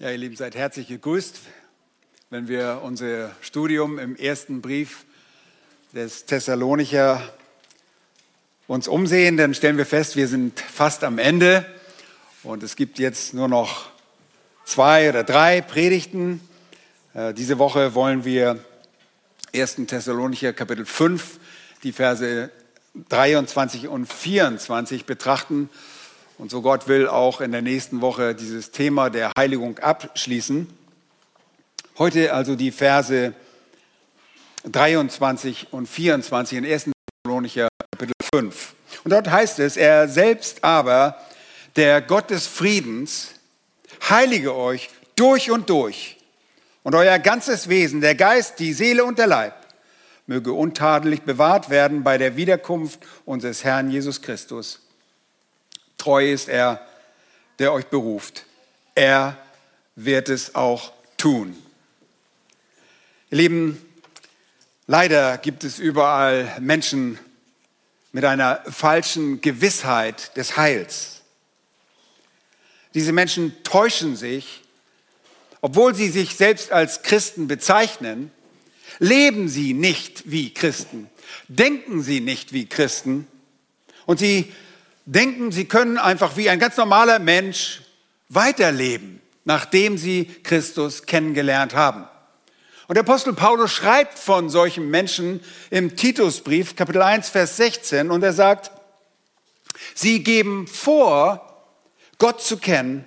Ja, ihr Lieben, seid herzlich gegrüßt. Wenn wir unser Studium im ersten Brief des Thessalonicher uns umsehen, dann stellen wir fest, wir sind fast am Ende und es gibt jetzt nur noch zwei oder drei Predigten. Äh, diese Woche wollen wir 1. Thessalonicher Kapitel 5, die Verse 23 und 24 betrachten und so Gott will auch in der nächsten Woche dieses Thema der Heiligung abschließen. Heute also die Verse 23 und 24 in 1. Thessalonicher Kapitel 5. Und dort heißt es, er selbst aber, der Gott des Friedens, heilige euch durch und durch und euer ganzes Wesen, der Geist, die Seele und der Leib, möge untadelig bewahrt werden bei der Wiederkunft unseres Herrn Jesus Christus. Treu ist er, der euch beruft. Er wird es auch tun. Ihr Lieben, leider gibt es überall Menschen mit einer falschen Gewissheit des Heils. Diese Menschen täuschen sich, obwohl sie sich selbst als Christen bezeichnen, leben sie nicht wie Christen, denken sie nicht wie Christen und sie denken, sie können einfach wie ein ganz normaler Mensch weiterleben, nachdem sie Christus kennengelernt haben. Und der Apostel Paulus schreibt von solchen Menschen im Titusbrief, Kapitel 1, Vers 16, und er sagt, sie geben vor, Gott zu kennen,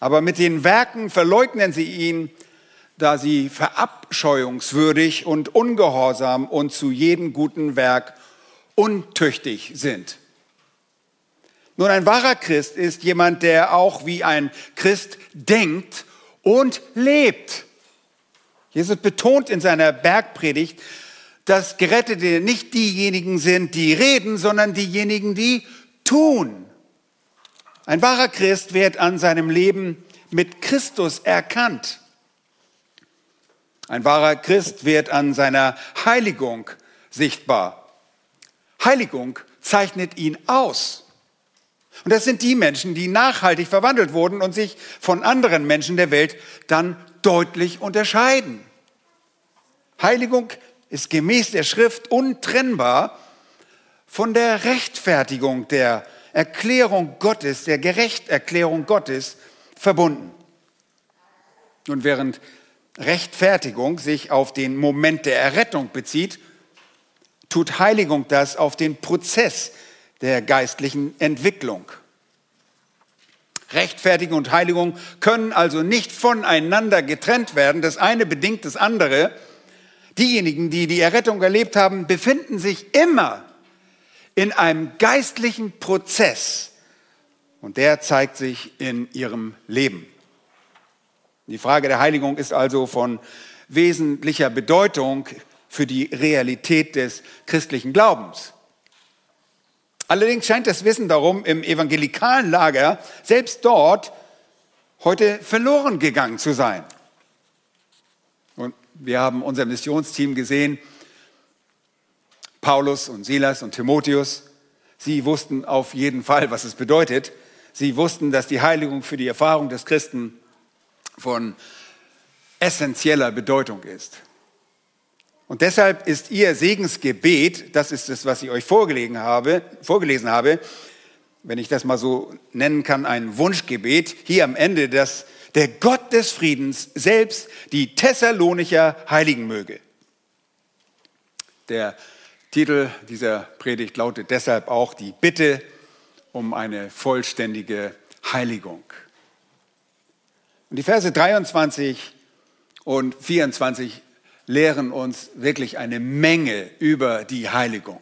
aber mit den Werken verleugnen sie ihn, da sie verabscheuungswürdig und ungehorsam und zu jedem guten Werk untüchtig sind. Nun, ein wahrer Christ ist jemand, der auch wie ein Christ denkt und lebt. Jesus betont in seiner Bergpredigt, dass Gerettete nicht diejenigen sind, die reden, sondern diejenigen, die tun. Ein wahrer Christ wird an seinem Leben mit Christus erkannt. Ein wahrer Christ wird an seiner Heiligung sichtbar. Heiligung zeichnet ihn aus. Und das sind die Menschen, die nachhaltig verwandelt wurden und sich von anderen Menschen der Welt dann deutlich unterscheiden. Heiligung ist gemäß der Schrift untrennbar von der Rechtfertigung der Erklärung Gottes, der Gerechterklärung Gottes verbunden. Und während Rechtfertigung sich auf den Moment der Errettung bezieht, tut Heiligung das auf den Prozess der geistlichen Entwicklung. Rechtfertigung und Heiligung können also nicht voneinander getrennt werden. Das eine bedingt das andere. Diejenigen, die die Errettung erlebt haben, befinden sich immer in einem geistlichen Prozess und der zeigt sich in ihrem Leben. Die Frage der Heiligung ist also von wesentlicher Bedeutung für die Realität des christlichen Glaubens. Allerdings scheint das Wissen darum im evangelikalen Lager selbst dort heute verloren gegangen zu sein. Und wir haben unser Missionsteam gesehen, Paulus und Silas und Timotheus, sie wussten auf jeden Fall, was es bedeutet. Sie wussten, dass die Heiligung für die Erfahrung des Christen von essentieller Bedeutung ist. Und deshalb ist ihr Segensgebet, das ist es, was ich euch vorgelegen habe, vorgelesen habe, wenn ich das mal so nennen kann, ein Wunschgebet, hier am Ende, dass der Gott des Friedens selbst die Thessalonicher heiligen möge. Der Titel dieser Predigt lautet deshalb auch die Bitte um eine vollständige Heiligung. Und die Verse 23 und 24 lehren uns wirklich eine Menge über die Heiligung.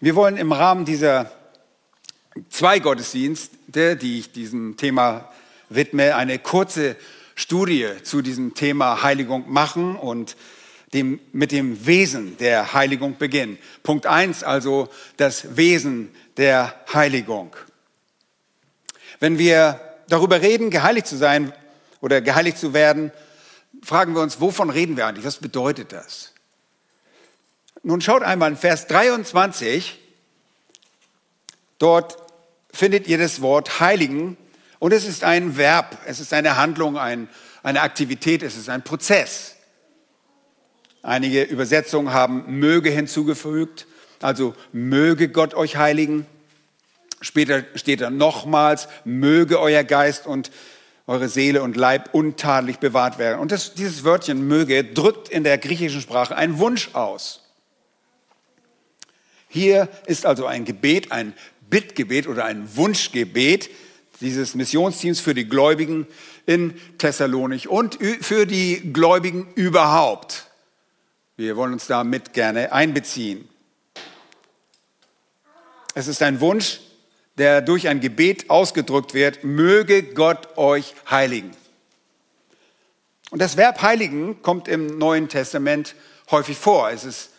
Wir wollen im Rahmen dieser zwei Gottesdienste, die ich diesem Thema widme, eine kurze Studie zu diesem Thema Heiligung machen und dem, mit dem Wesen der Heiligung beginnen. Punkt eins also das Wesen der Heiligung. Wenn wir darüber reden, geheiligt zu sein oder geheiligt zu werden, fragen wir uns, wovon reden wir eigentlich? Was bedeutet das? Nun schaut einmal in Vers 23. Dort findet ihr das Wort Heiligen Und es ist ein Verb, es ist eine Handlung, ein, eine Aktivität, es ist ein Prozess. Einige Übersetzungen haben möge hinzugefügt, also möge Gott euch heiligen. Später steht da nochmals, möge euer Geist und eure Seele und Leib untadelig bewahrt werden. Und das, dieses Wörtchen möge drückt in der griechischen Sprache einen Wunsch aus. Hier ist also ein Gebet, ein Bittgebet oder ein Wunschgebet dieses Missionsteams für die Gläubigen in Thessalonich und für die Gläubigen überhaupt. Wir wollen uns damit gerne einbeziehen. Es ist ein Wunsch, der durch ein Gebet ausgedrückt wird, möge Gott euch heiligen. Und das Verb heiligen kommt im Neuen Testament häufig vor. Es ist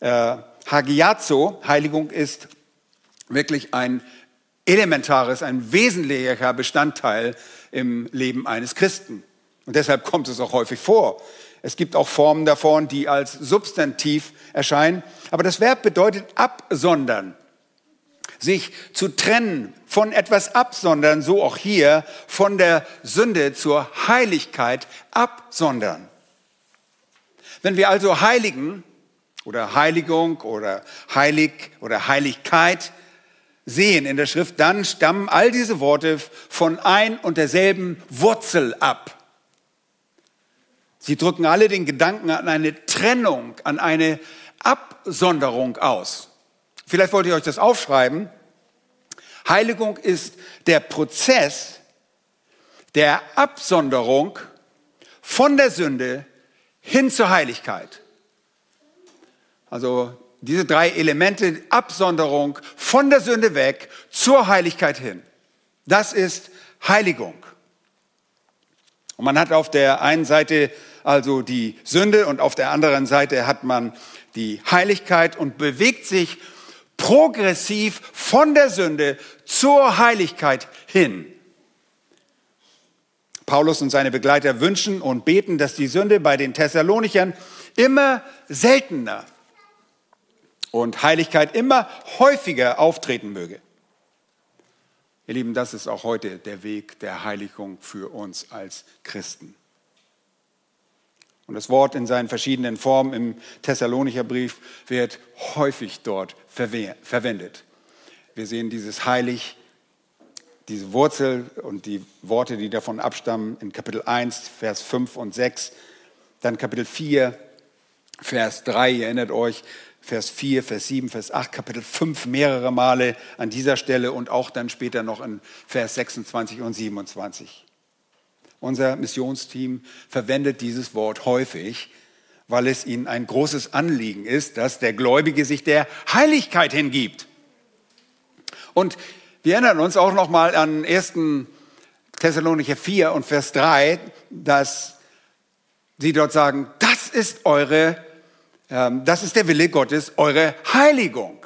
äh, Hagiazo, Heiligung ist wirklich ein elementares, ein wesentlicher Bestandteil im Leben eines Christen. Und deshalb kommt es auch häufig vor. Es gibt auch Formen davon, die als Substantiv erscheinen. Aber das Verb bedeutet absondern sich zu trennen, von etwas absondern, so auch hier von der Sünde zur Heiligkeit absondern. Wenn wir also heiligen oder Heiligung oder heilig oder Heiligkeit sehen in der Schrift, dann stammen all diese Worte von ein und derselben Wurzel ab. Sie drücken alle den Gedanken an eine Trennung, an eine Absonderung aus. Vielleicht wollte ich euch das aufschreiben. Heiligung ist der Prozess der Absonderung von der Sünde hin zur Heiligkeit. Also diese drei Elemente, Absonderung von der Sünde weg zur Heiligkeit hin. Das ist Heiligung. Und man hat auf der einen Seite also die Sünde und auf der anderen Seite hat man die Heiligkeit und bewegt sich progressiv von der Sünde zur Heiligkeit hin. Paulus und seine Begleiter wünschen und beten, dass die Sünde bei den Thessalonichern immer seltener und Heiligkeit immer häufiger auftreten möge. Ihr Lieben, das ist auch heute der Weg der Heiligung für uns als Christen. Und das Wort in seinen verschiedenen Formen im Thessalonicher Brief wird häufig dort verwendet. Wir sehen dieses heilig, diese Wurzel und die Worte, die davon abstammen, in Kapitel 1, Vers 5 und 6, dann Kapitel 4, Vers 3, ihr erinnert euch, Vers 4, Vers 7, Vers 8, Kapitel 5 mehrere Male an dieser Stelle und auch dann später noch in Vers 26 und 27. Unser Missionsteam verwendet dieses Wort häufig, weil es ihnen ein großes Anliegen ist, dass der Gläubige sich der Heiligkeit hingibt. Und wir erinnern uns auch noch mal an 1. Thessalonicher 4 und Vers 3, dass sie dort sagen, das ist eure, ähm, das ist der Wille Gottes, eure Heiligung.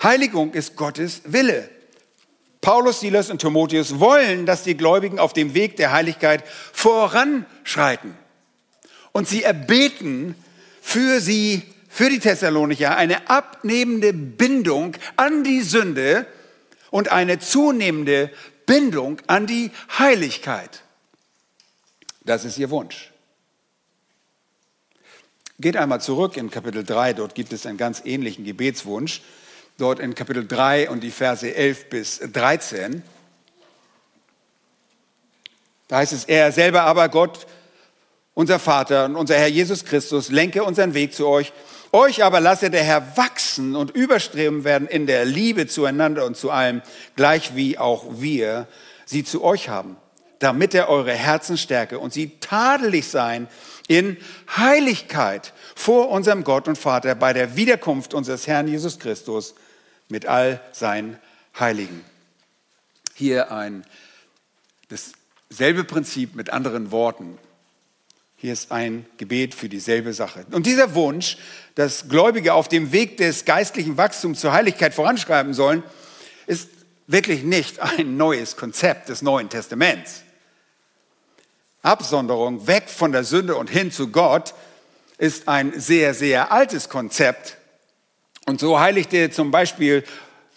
Heiligung ist Gottes Wille. Paulus, Silas und Timotheus wollen, dass die Gläubigen auf dem Weg der Heiligkeit voranschreiten. Und sie erbeten für sie, für die Thessalonicher, eine abnehmende Bindung an die Sünde und eine zunehmende Bindung an die Heiligkeit. Das ist ihr Wunsch. Geht einmal zurück in Kapitel 3, dort gibt es einen ganz ähnlichen Gebetswunsch dort in Kapitel 3 und die Verse 11 bis 13. Da heißt es, er selber aber, Gott, unser Vater und unser Herr Jesus Christus, lenke unseren Weg zu euch. Euch aber lasse der Herr wachsen und überstreben werden in der Liebe zueinander und zu allem, gleich wie auch wir sie zu euch haben, damit er eure Herzen stärke und sie tadelig sein in Heiligkeit vor unserem Gott und Vater bei der Wiederkunft unseres Herrn Jesus Christus mit all seinen Heiligen. Hier ein dasselbe Prinzip mit anderen Worten. Hier ist ein Gebet für dieselbe Sache. Und dieser Wunsch, dass Gläubige auf dem Weg des geistlichen Wachstums zur Heiligkeit voranschreiben sollen, ist wirklich nicht ein neues Konzept des Neuen Testaments. Absonderung weg von der Sünde und hin zu Gott ist ein sehr, sehr altes Konzept und so heiligte zum Beispiel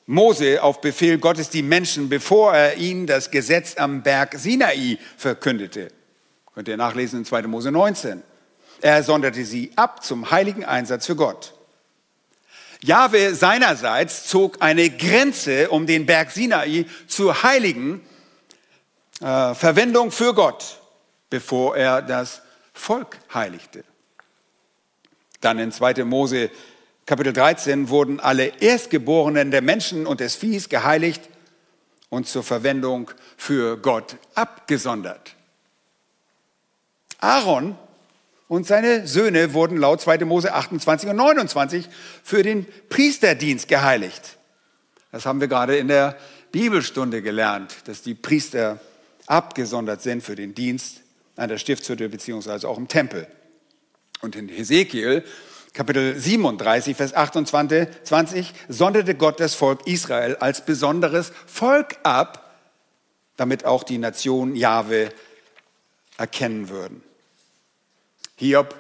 Mose auf Befehl Gottes die Menschen, bevor er ihnen das Gesetz am Berg Sinai verkündete. Könnt ihr nachlesen in 2. Mose 19. Er sonderte sie ab zum heiligen Einsatz für Gott. Jahwe seinerseits zog eine Grenze um den Berg Sinai zur heiligen äh, Verwendung für Gott, bevor er das Volk heiligte. Dann in 2. Mose Kapitel 13 wurden alle Erstgeborenen der Menschen und des Viehs geheiligt und zur Verwendung für Gott abgesondert. Aaron und seine Söhne wurden laut 2. Mose 28 und 29 für den Priesterdienst geheiligt. Das haben wir gerade in der Bibelstunde gelernt, dass die Priester abgesondert sind für den Dienst an der Stiftshütte beziehungsweise auch im Tempel. Und in Hesekiel Kapitel 37, Vers 28, 20, sonderte Gott das Volk Israel als besonderes Volk ab, damit auch die Nation Jahwe erkennen würden. Hiob,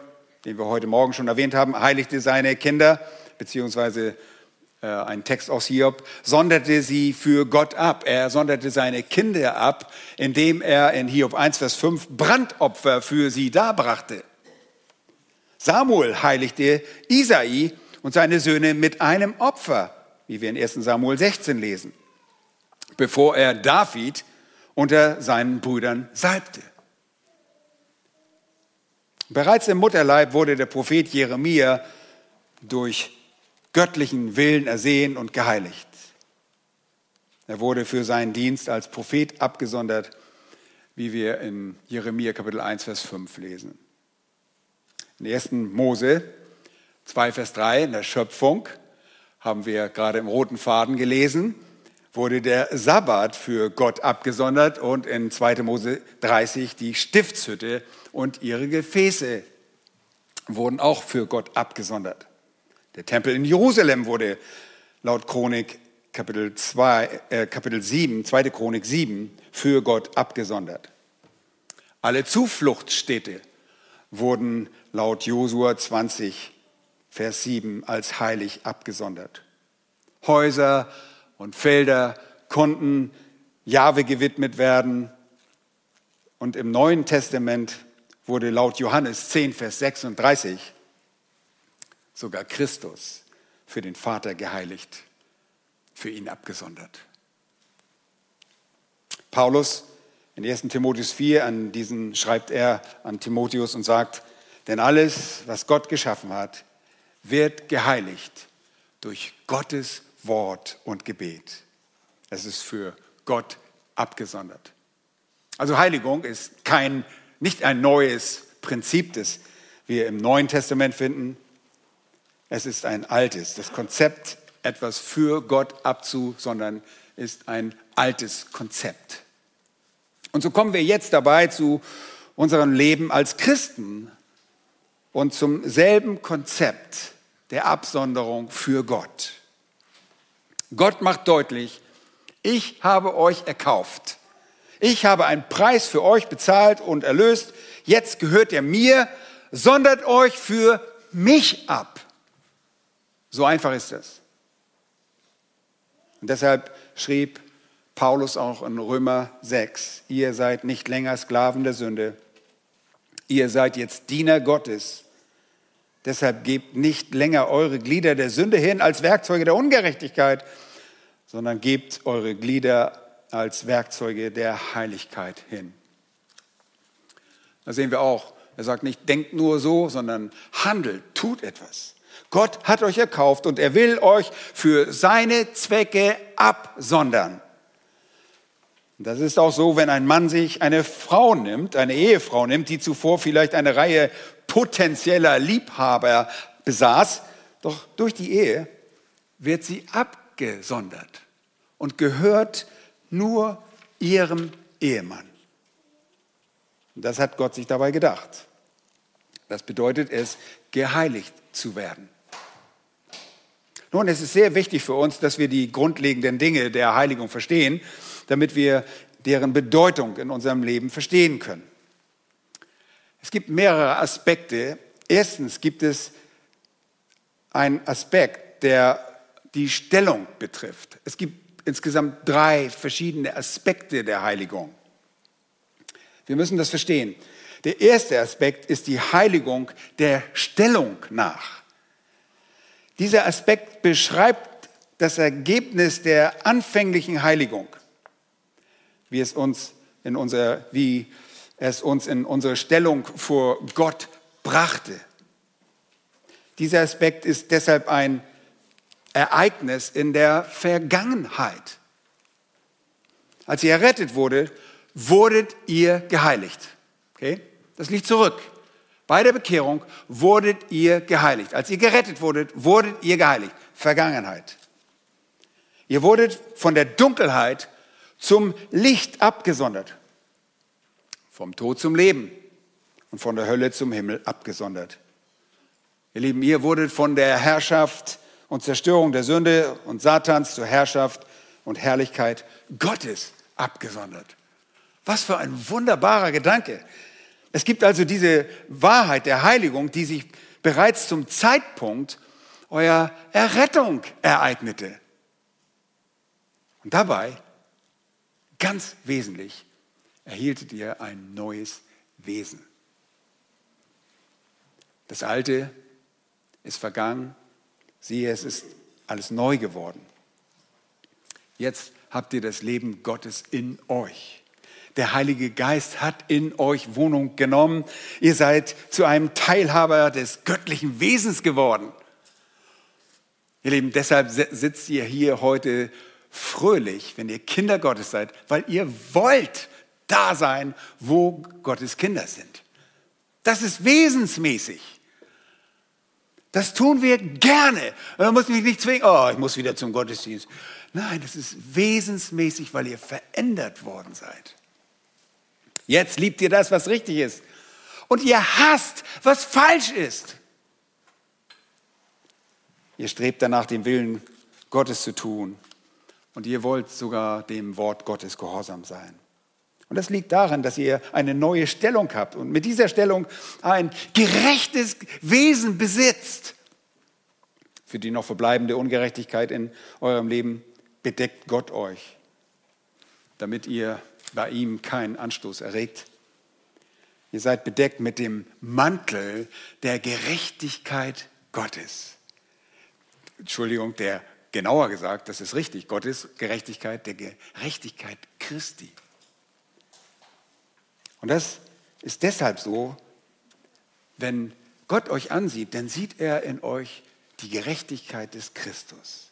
den wir heute Morgen schon erwähnt haben, heiligte seine Kinder, beziehungsweise äh, ein Text aus Hiob, sonderte sie für Gott ab. Er sonderte seine Kinder ab, indem er in Hiob 1, Vers 5 Brandopfer für sie darbrachte. Samuel heiligte Isai und seine Söhne mit einem Opfer, wie wir in 1 Samuel 16 lesen, bevor er David unter seinen Brüdern salbte. Bereits im Mutterleib wurde der Prophet Jeremia durch göttlichen Willen ersehen und geheiligt. Er wurde für seinen Dienst als Prophet abgesondert, wie wir in Jeremia Kapitel 1, Vers 5 lesen. In 1. Mose 2, Vers 3, in der Schöpfung, haben wir gerade im roten Faden gelesen, wurde der Sabbat für Gott abgesondert und in 2. Mose 30 die Stiftshütte und ihre Gefäße wurden auch für Gott abgesondert. Der Tempel in Jerusalem wurde laut Chronik Kapitel, 2, äh, Kapitel 7, 2. Chronik 7 für Gott abgesondert. Alle Zufluchtsstädte wurden laut Josua 20, Vers 7 als heilig abgesondert. Häuser und Felder konnten Jahwe gewidmet werden. Und im Neuen Testament wurde laut Johannes 10, Vers 36 sogar Christus für den Vater geheiligt, für ihn abgesondert. Paulus in 1. Timotheus 4, an diesen schreibt er an Timotheus und sagt, denn alles, was Gott geschaffen hat, wird geheiligt durch Gottes Wort und Gebet. Es ist für Gott abgesondert. Also Heiligung ist kein, nicht ein neues Prinzip, das wir im Neuen Testament finden. Es ist ein altes. Das Konzept, etwas für Gott abzusondern, ist ein altes Konzept. Und so kommen wir jetzt dabei zu unserem Leben als Christen und zum selben Konzept der Absonderung für Gott. Gott macht deutlich, ich habe euch erkauft. Ich habe einen Preis für euch bezahlt und erlöst. Jetzt gehört er mir. Sondert euch für mich ab. So einfach ist das. Und deshalb schrieb Paulus auch in Römer 6, ihr seid nicht länger Sklaven der Sünde, ihr seid jetzt Diener Gottes. Deshalb gebt nicht länger eure Glieder der Sünde hin als Werkzeuge der Ungerechtigkeit, sondern gebt eure Glieder als Werkzeuge der Heiligkeit hin. Da sehen wir auch, er sagt nicht, denkt nur so, sondern handelt, tut etwas. Gott hat euch erkauft und er will euch für seine Zwecke absondern. Das ist auch so, wenn ein Mann sich eine Frau nimmt, eine Ehefrau nimmt, die zuvor vielleicht eine Reihe potenzieller Liebhaber besaß, doch durch die Ehe wird sie abgesondert und gehört nur ihrem Ehemann. Das hat Gott sich dabei gedacht. Das bedeutet es, geheiligt zu werden. Nun, es ist sehr wichtig für uns, dass wir die grundlegenden Dinge der Heiligung verstehen damit wir deren Bedeutung in unserem Leben verstehen können. Es gibt mehrere Aspekte. Erstens gibt es einen Aspekt, der die Stellung betrifft. Es gibt insgesamt drei verschiedene Aspekte der Heiligung. Wir müssen das verstehen. Der erste Aspekt ist die Heiligung der Stellung nach. Dieser Aspekt beschreibt das Ergebnis der anfänglichen Heiligung, wie es uns in unser, wie es uns in unsere Stellung vor Gott brachte. Dieser Aspekt ist deshalb ein Ereignis in der Vergangenheit. Als ihr errettet wurde, wurdet ihr geheiligt. Okay? Das liegt zurück. Bei der Bekehrung wurdet ihr geheiligt. Als ihr gerettet wurdet, wurdet ihr geheiligt. Vergangenheit. Ihr wurdet von der Dunkelheit zum Licht abgesondert. Vom Tod zum Leben und von der Hölle zum Himmel abgesondert. Ihr Lieben, ihr wurdet von der Herrschaft und Zerstörung der Sünde und Satans zur Herrschaft und Herrlichkeit Gottes abgesondert. Was für ein wunderbarer Gedanke. Es gibt also diese Wahrheit der Heiligung, die sich bereits zum Zeitpunkt eurer Errettung ereignete. Und dabei, ganz wesentlich, erhieltet ihr ein neues Wesen. Das Alte ist vergangen, siehe, es ist alles neu geworden. Jetzt habt ihr das Leben Gottes in euch. Der Heilige Geist hat in euch Wohnung genommen. Ihr seid zu einem Teilhaber des göttlichen Wesens geworden. Ihr Lieben, deshalb sitzt ihr hier heute fröhlich, wenn ihr Kinder Gottes seid, weil ihr wollt da sein, wo Gottes Kinder sind. Das ist wesensmäßig. Das tun wir gerne. Man muss mich nicht zwingen, oh, ich muss wieder zum Gottesdienst. Nein, das ist wesensmäßig, weil ihr verändert worden seid. Jetzt liebt ihr das, was richtig ist. Und ihr hasst, was falsch ist. Ihr strebt danach, den Willen Gottes zu tun. Und ihr wollt sogar dem Wort Gottes gehorsam sein. Und das liegt daran, dass ihr eine neue Stellung habt und mit dieser Stellung ein gerechtes Wesen besitzt. Für die noch verbleibende Ungerechtigkeit in eurem Leben bedeckt Gott euch, damit ihr bei ihm keinen Anstoß erregt. Ihr seid bedeckt mit dem Mantel der Gerechtigkeit Gottes. Entschuldigung, der genauer gesagt, das ist richtig, Gottes Gerechtigkeit, der Gerechtigkeit Christi. Und das ist deshalb so, wenn Gott euch ansieht, dann sieht er in euch die Gerechtigkeit des Christus.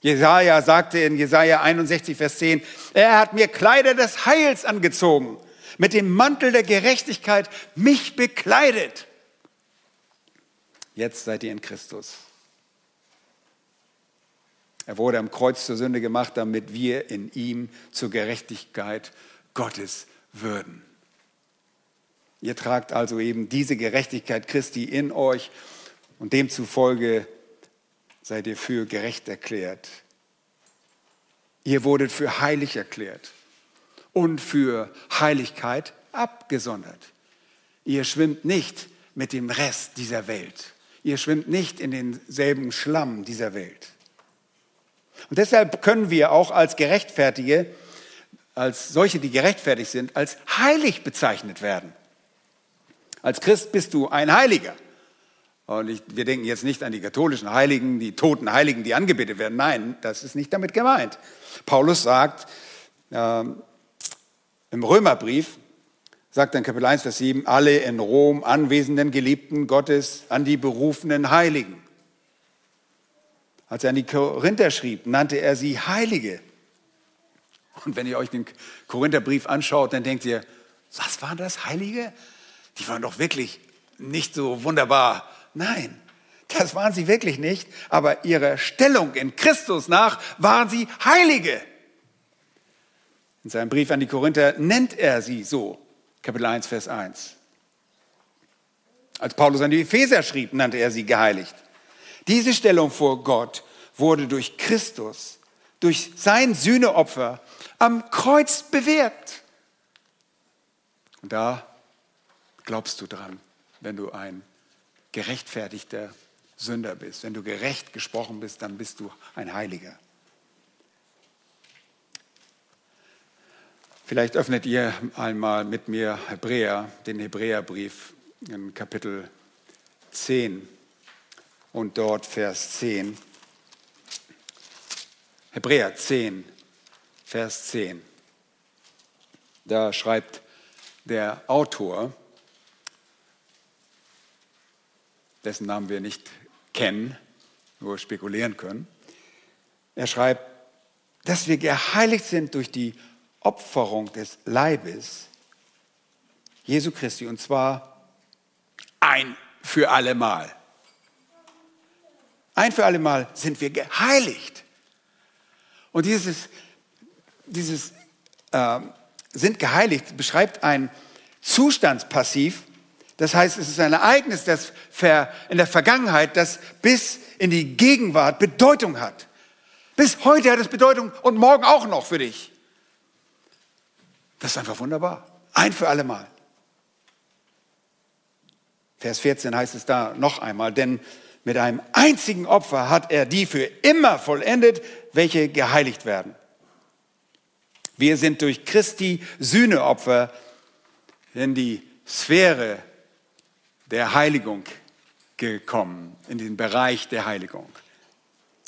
Jesaja sagte in Jesaja 61, Vers 10, er hat mir Kleider des Heils angezogen, mit dem Mantel der Gerechtigkeit mich bekleidet. Jetzt seid ihr in Christus. Er wurde am Kreuz zur Sünde gemacht, damit wir in ihm zur Gerechtigkeit Gottes würden. Ihr tragt also eben diese Gerechtigkeit Christi in euch und demzufolge seid ihr für gerecht erklärt. Ihr wurdet für heilig erklärt und für Heiligkeit abgesondert. Ihr schwimmt nicht mit dem Rest dieser Welt. Ihr schwimmt nicht in denselben Schlamm dieser Welt. Und deshalb können wir auch als Gerechtfertige, als solche, die gerechtfertigt sind, als heilig bezeichnet werden. Als Christ bist du ein Heiliger. Und ich, wir denken jetzt nicht an die katholischen Heiligen, die toten Heiligen, die angebetet werden. Nein, das ist nicht damit gemeint. Paulus sagt äh, im Römerbrief, sagt in Kapitel 1, Vers 7, alle in Rom anwesenden Geliebten Gottes an die berufenen Heiligen. Als er an die Korinther schrieb, nannte er sie Heilige. Und wenn ihr euch den Korintherbrief anschaut, dann denkt ihr, was waren das, Heilige? Die waren doch wirklich nicht so wunderbar Nein, das waren sie wirklich nicht, aber ihrer Stellung in Christus nach waren sie Heilige. In seinem Brief an die Korinther nennt er sie so, Kapitel 1, Vers 1. Als Paulus an die Epheser schrieb, nannte er sie geheiligt. Diese Stellung vor Gott wurde durch Christus, durch sein Sühneopfer am Kreuz bewirkt. Und da glaubst du dran, wenn du ein gerechtfertigter Sünder bist. Wenn du gerecht gesprochen bist, dann bist du ein Heiliger. Vielleicht öffnet ihr einmal mit mir Hebräer, den Hebräerbrief in Kapitel 10 und dort Vers 10. Hebräer 10, Vers 10. Da schreibt der Autor, dessen Namen wir nicht kennen, nur spekulieren können, er schreibt, dass wir geheiligt sind durch die Opferung des Leibes Jesu Christi und zwar ein für allemal. Ein für allemal sind wir geheiligt. Und dieses, dieses äh, sind geheiligt beschreibt ein Zustandspassiv. Das heißt, es ist ein Ereignis, das in der Vergangenheit, das bis in die Gegenwart Bedeutung hat. Bis heute hat es Bedeutung und morgen auch noch für dich. Das ist einfach wunderbar. Ein für alle Mal. Vers 14 heißt es da noch einmal, denn mit einem einzigen Opfer hat er die für immer vollendet, welche geheiligt werden. Wir sind durch Christi Sühneopfer in die Sphäre der Heiligung gekommen, in den Bereich der Heiligung.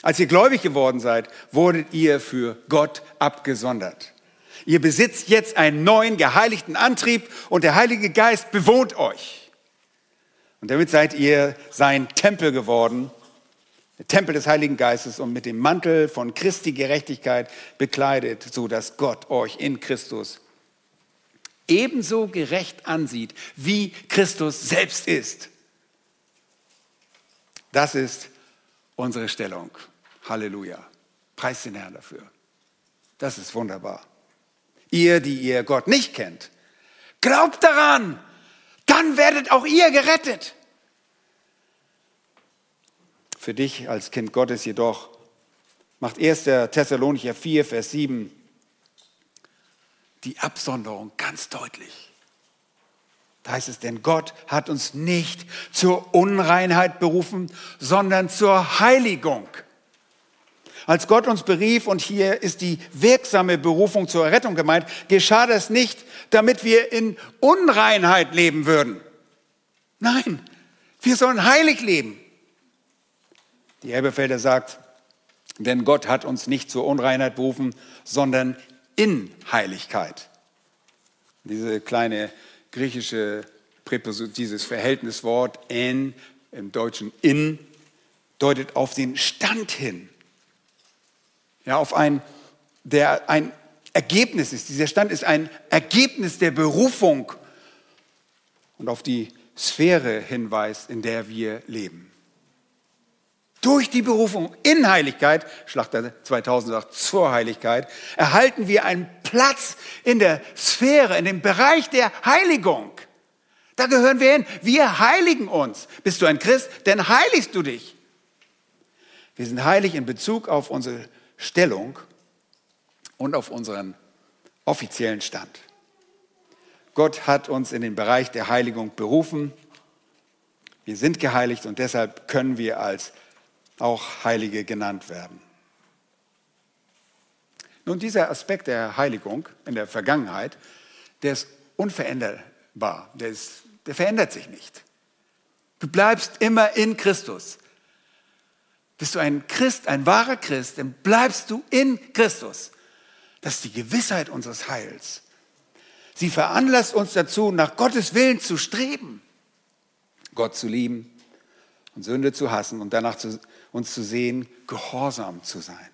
Als ihr gläubig geworden seid, wurdet ihr für Gott abgesondert. Ihr besitzt jetzt einen neuen geheiligten Antrieb und der Heilige Geist bewohnt euch. Und damit seid ihr sein Tempel geworden, der Tempel des Heiligen Geistes und mit dem Mantel von Christi Gerechtigkeit bekleidet, so dass Gott euch in Christus ebenso gerecht ansieht, wie Christus selbst ist. Das ist unsere Stellung. Halleluja. Preis den Herrn dafür. Das ist wunderbar. Ihr, die ihr Gott nicht kennt, glaubt daran, dann werdet auch ihr gerettet. Für dich als Kind Gottes jedoch macht 1. Thessalonicher 4, Vers 7 die Absonderung ganz deutlich. Da heißt es, denn Gott hat uns nicht zur Unreinheit berufen, sondern zur Heiligung. Als Gott uns berief, und hier ist die wirksame Berufung zur Rettung gemeint, geschah das nicht, damit wir in Unreinheit leben würden. Nein, wir sollen heilig leben. Die Elbefelder sagt, denn Gott hat uns nicht zur Unreinheit berufen, sondern in Heiligkeit. Diese kleine griechische Präposition, dieses Verhältniswort en im Deutschen in deutet auf den Stand hin. Ja, auf ein, der ein Ergebnis ist. Dieser Stand ist ein Ergebnis der Berufung und auf die Sphäre hinweist, in der wir leben. Durch die Berufung in Heiligkeit, Schlachter 2000 sagt zur Heiligkeit, erhalten wir einen Platz in der Sphäre, in dem Bereich der Heiligung. Da gehören wir hin. Wir heiligen uns. Bist du ein Christ, dann heiligst du dich. Wir sind heilig in Bezug auf unsere Stellung und auf unseren offiziellen Stand. Gott hat uns in den Bereich der Heiligung berufen. Wir sind geheiligt und deshalb können wir als auch Heilige genannt werden. Nun, dieser Aspekt der Heiligung in der Vergangenheit, der ist unveränderbar, der, ist, der verändert sich nicht. Du bleibst immer in Christus. Bist du ein Christ, ein wahrer Christ, dann bleibst du in Christus. Das ist die Gewissheit unseres Heils. Sie veranlasst uns dazu, nach Gottes Willen zu streben, Gott zu lieben und Sünde zu hassen und danach zu, uns zu sehen, gehorsam zu sein.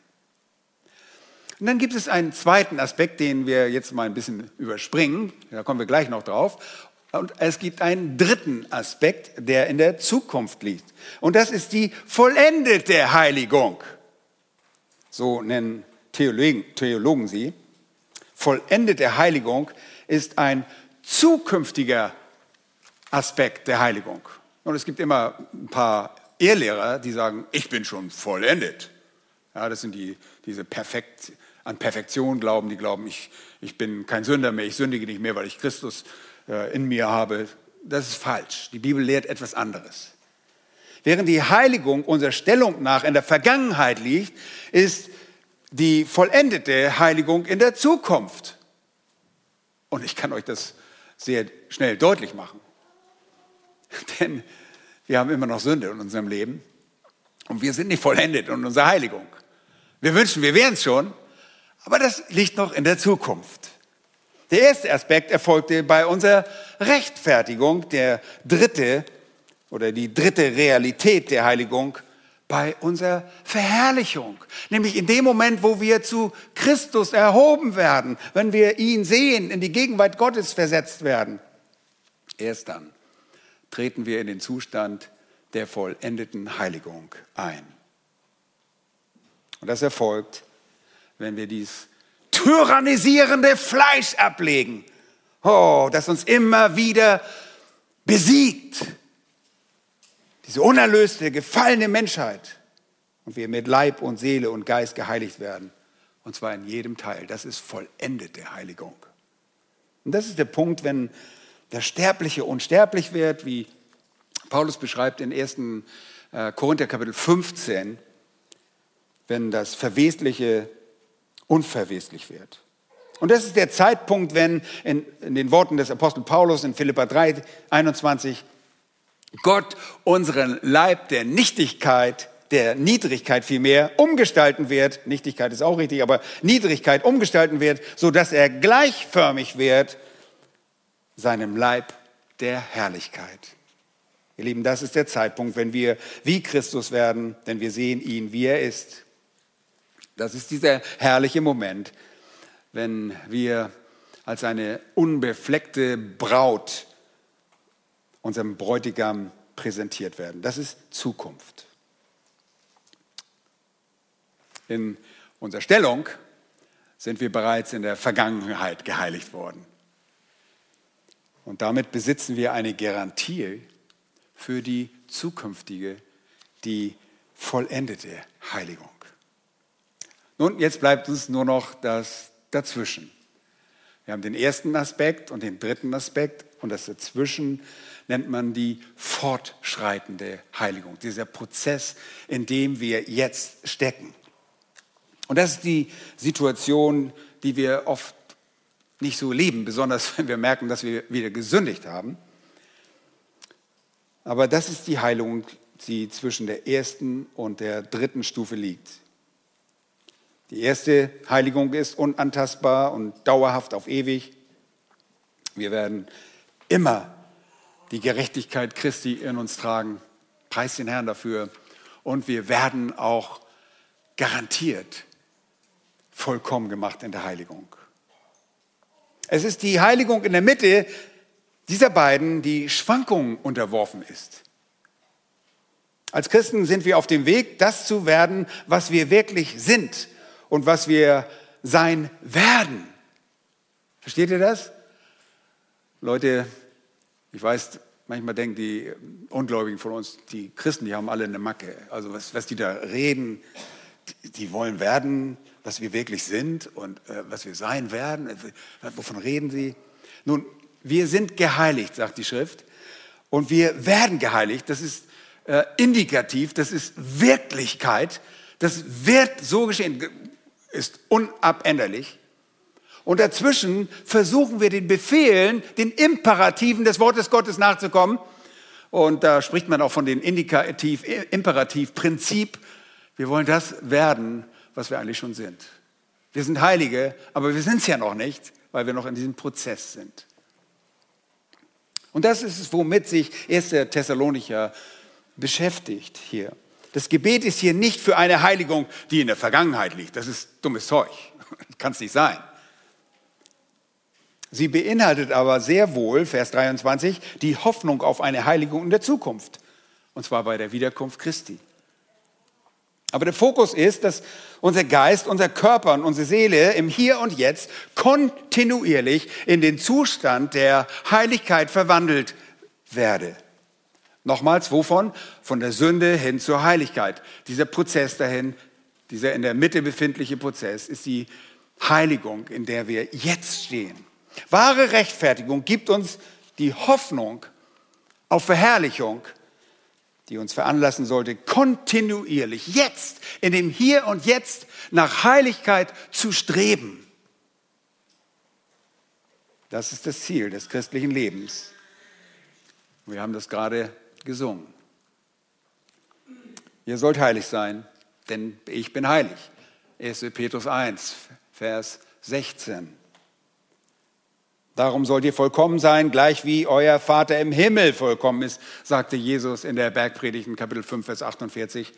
Und dann gibt es einen zweiten Aspekt, den wir jetzt mal ein bisschen überspringen. Da kommen wir gleich noch drauf. Und es gibt einen dritten Aspekt, der in der Zukunft liegt. Und das ist die vollendete Heiligung. So nennen Theologen, Theologen sie. Vollendete Heiligung ist ein zukünftiger Aspekt der Heiligung. Und es gibt immer ein paar Ehrlehrer, die sagen, ich bin schon vollendet. Ja, das sind die, diese perfekt, an Perfektion glauben, die glauben, ich, ich bin kein Sünder mehr, ich sündige nicht mehr, weil ich Christus äh, in mir habe. Das ist falsch. Die Bibel lehrt etwas anderes. Während die Heiligung unserer Stellung nach in der Vergangenheit liegt, ist die vollendete Heiligung in der Zukunft. Und ich kann euch das sehr schnell deutlich machen. Denn wir haben immer noch Sünde in unserem Leben und wir sind nicht vollendet in unserer Heiligung. Wir wünschen, wir wären es schon, aber das liegt noch in der Zukunft. Der erste Aspekt erfolgte bei unserer Rechtfertigung, der dritte oder die dritte Realität der Heiligung bei unserer Verherrlichung. Nämlich in dem Moment, wo wir zu Christus erhoben werden, wenn wir ihn sehen, in die Gegenwart Gottes versetzt werden. Erst dann treten wir in den Zustand der vollendeten Heiligung ein. Und das erfolgt, wenn wir dies tyrannisierende Fleisch ablegen, oh, das uns immer wieder besiegt. Diese unerlöste, gefallene Menschheit. Und wir mit Leib und Seele und Geist geheiligt werden. Und zwar in jedem Teil. Das ist vollendete Heiligung. Und das ist der Punkt, wenn der Sterbliche unsterblich wird, wie Paulus beschreibt in 1. Äh, Korinther Kapitel 15, wenn das Verwesliche unverweslich wird. Und das ist der Zeitpunkt, wenn in, in den Worten des Apostel Paulus in Philippa 3, 21 Gott unseren Leib der Nichtigkeit, der Niedrigkeit vielmehr umgestalten wird, Nichtigkeit ist auch richtig, aber Niedrigkeit umgestalten wird, so dass er gleichförmig wird seinem Leib der Herrlichkeit. Ihr Lieben, das ist der Zeitpunkt, wenn wir wie Christus werden, denn wir sehen ihn, wie er ist. Das ist dieser herrliche Moment, wenn wir als eine unbefleckte Braut unserem Bräutigam präsentiert werden. Das ist Zukunft. In unserer Stellung sind wir bereits in der Vergangenheit geheiligt worden. Und damit besitzen wir eine Garantie für die zukünftige, die vollendete Heiligung. Nun, jetzt bleibt uns nur noch das Dazwischen. Wir haben den ersten Aspekt und den dritten Aspekt und das Dazwischen nennt man die fortschreitende Heiligung, dieser Prozess, in dem wir jetzt stecken. Und das ist die Situation, die wir oft nicht so leben, besonders wenn wir merken, dass wir wieder gesündigt haben. Aber das ist die Heilung, die zwischen der ersten und der dritten Stufe liegt. Die erste Heiligung ist unantastbar und dauerhaft auf ewig. Wir werden immer die Gerechtigkeit Christi in uns tragen. Preis den Herrn dafür. Und wir werden auch garantiert vollkommen gemacht in der Heiligung. Es ist die Heiligung in der Mitte dieser beiden, die Schwankungen unterworfen ist. Als Christen sind wir auf dem Weg, das zu werden, was wir wirklich sind und was wir sein werden. Versteht ihr das? Leute, ich weiß, manchmal denken die Ungläubigen von uns, die Christen, die haben alle eine Macke. Also was, was die da reden, die, wollen werden, was wir wirklich sind und äh, was wir sein werden. Wovon reden sie? Nun, wir sind geheiligt, sagt die Schrift. Und wir werden geheiligt. Das ist äh, indikativ, das ist Wirklichkeit. Das wird so geschehen ist unabänderlich. Und dazwischen versuchen wir den Befehlen, den Imperativen des Wortes Gottes nachzukommen. Und da spricht man auch von dem Indikativ, Imperativ, Prinzip. Wir wollen das werden, was wir eigentlich schon sind. Wir sind Heilige, aber wir sind es ja noch nicht, weil wir noch in diesem Prozess sind. Und das ist es, womit sich 1. Thessalonicher beschäftigt hier. Das Gebet ist hier nicht für eine Heiligung, die in der Vergangenheit liegt. Das ist dummes Zeug. Kann es nicht sein. Sie beinhaltet aber sehr wohl, Vers 23, die Hoffnung auf eine Heiligung in der Zukunft. Und zwar bei der Wiederkunft Christi. Aber der Fokus ist, dass unser Geist, unser Körper und unsere Seele im Hier und Jetzt kontinuierlich in den Zustand der Heiligkeit verwandelt werde. Nochmals, wovon? Von der Sünde hin zur Heiligkeit. Dieser Prozess dahin, dieser in der Mitte befindliche Prozess, ist die Heiligung, in der wir jetzt stehen. Wahre Rechtfertigung gibt uns die Hoffnung auf Verherrlichung, die uns veranlassen sollte, kontinuierlich, jetzt, in dem Hier und Jetzt, nach Heiligkeit zu streben. Das ist das Ziel des christlichen Lebens. Wir haben das gerade gesungen. Ihr sollt heilig sein, denn ich bin heilig. 1. Petrus 1, Vers 16. Darum sollt ihr vollkommen sein, gleich wie euer Vater im Himmel vollkommen ist, sagte Jesus in der Bergpredigt in Kapitel 5, Vers 48.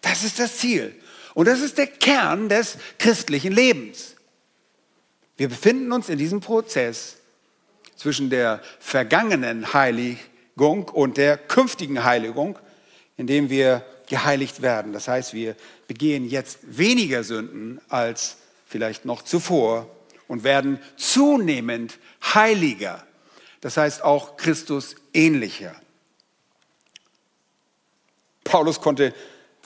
Das ist das Ziel. Und das ist der Kern des christlichen Lebens. Wir befinden uns in diesem Prozess zwischen der vergangenen Heiligung und der künftigen Heiligung, indem wir geheiligt werden. Das heißt, wir begehen jetzt weniger Sünden als vielleicht noch zuvor und werden zunehmend heiliger. Das heißt auch Christus ähnlicher. Paulus konnte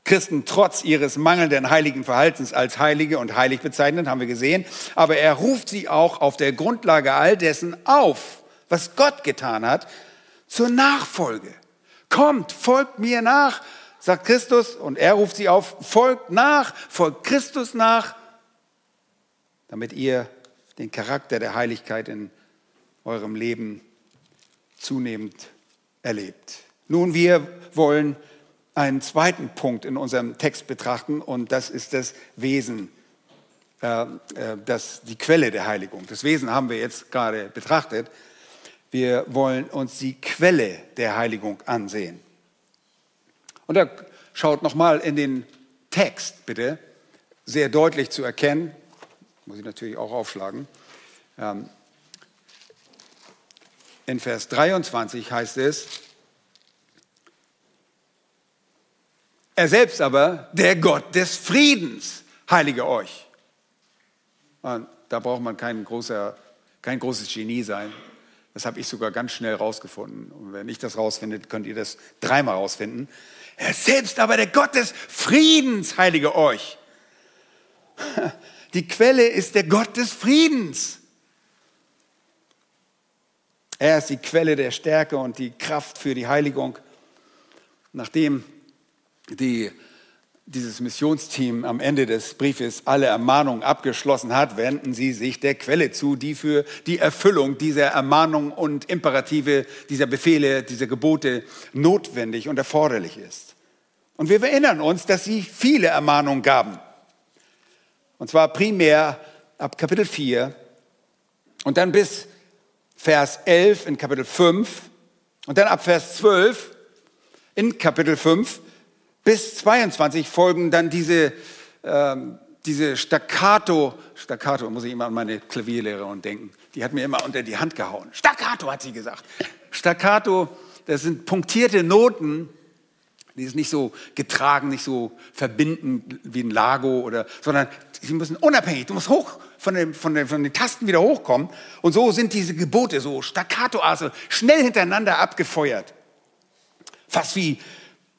Christen trotz ihres mangelnden heiligen Verhaltens als Heilige und heilig bezeichnen, haben wir gesehen. Aber er ruft sie auch auf der Grundlage all dessen auf, was Gott getan hat, zur Nachfolge. Kommt, folgt mir nach, sagt Christus, und er ruft sie auf, folgt nach, folgt Christus nach, damit ihr den Charakter der Heiligkeit in eurem Leben zunehmend erlebt. Nun, wir wollen einen zweiten Punkt in unserem Text betrachten und das ist das Wesen, äh, äh, das, die Quelle der Heiligung. Das Wesen haben wir jetzt gerade betrachtet. Wir wollen uns die Quelle der Heiligung ansehen. Und da schaut nochmal in den Text, bitte, sehr deutlich zu erkennen, muss ich natürlich auch aufschlagen. Ähm, in Vers 23 heißt es, Er selbst aber, der Gott des Friedens, heilige euch. Und da braucht man kein, großer, kein großes Genie sein. Das habe ich sogar ganz schnell rausgefunden. Und wenn ich das rausfinde, könnt ihr das dreimal rausfinden. Er selbst aber, der Gott des Friedens, heilige euch. Die Quelle ist der Gott des Friedens. Er ist die Quelle der Stärke und die Kraft für die Heiligung. Nachdem die, dieses Missionsteam am Ende des Briefes alle Ermahnungen abgeschlossen hat, wenden sie sich der Quelle zu, die für die Erfüllung dieser Ermahnungen und Imperative, dieser Befehle, dieser Gebote notwendig und erforderlich ist. Und wir erinnern uns, dass sie viele Ermahnungen gaben. Und zwar primär ab Kapitel 4 und dann bis Vers 11 in Kapitel 5 und dann ab Vers 12 in Kapitel 5 bis 22 folgen dann diese, ähm, diese Staccato, Staccato, muss ich immer an meine Klavierlehrerin denken, die hat mir immer unter die Hand gehauen. Staccato hat sie gesagt. Staccato, das sind punktierte Noten, die ist nicht so getragen, nicht so verbinden wie ein Lago oder, sondern sie müssen unabhängig, du musst hoch von den, von den, von den Tasten wieder hochkommen. Und so sind diese Gebote so staccato, also schnell hintereinander abgefeuert. Fast wie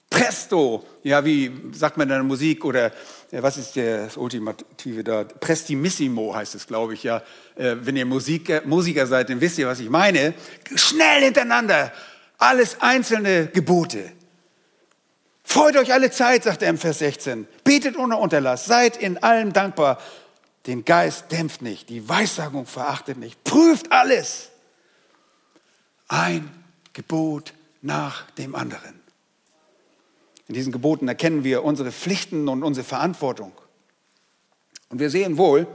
Presto, ja, wie sagt man in der Musik oder ja, was ist das Ultimative da? Prestimissimo heißt es, glaube ich, ja. Äh, wenn ihr Musiker, Musiker seid, dann wisst ihr, was ich meine. Schnell hintereinander, alles einzelne Gebote. Freut euch alle Zeit, sagt er im Vers 16. Betet ohne Unterlass, seid in allem dankbar. Den Geist dämpft nicht, die Weissagung verachtet nicht. Prüft alles. Ein Gebot nach dem anderen. In diesen Geboten erkennen wir unsere Pflichten und unsere Verantwortung. Und wir sehen wohl,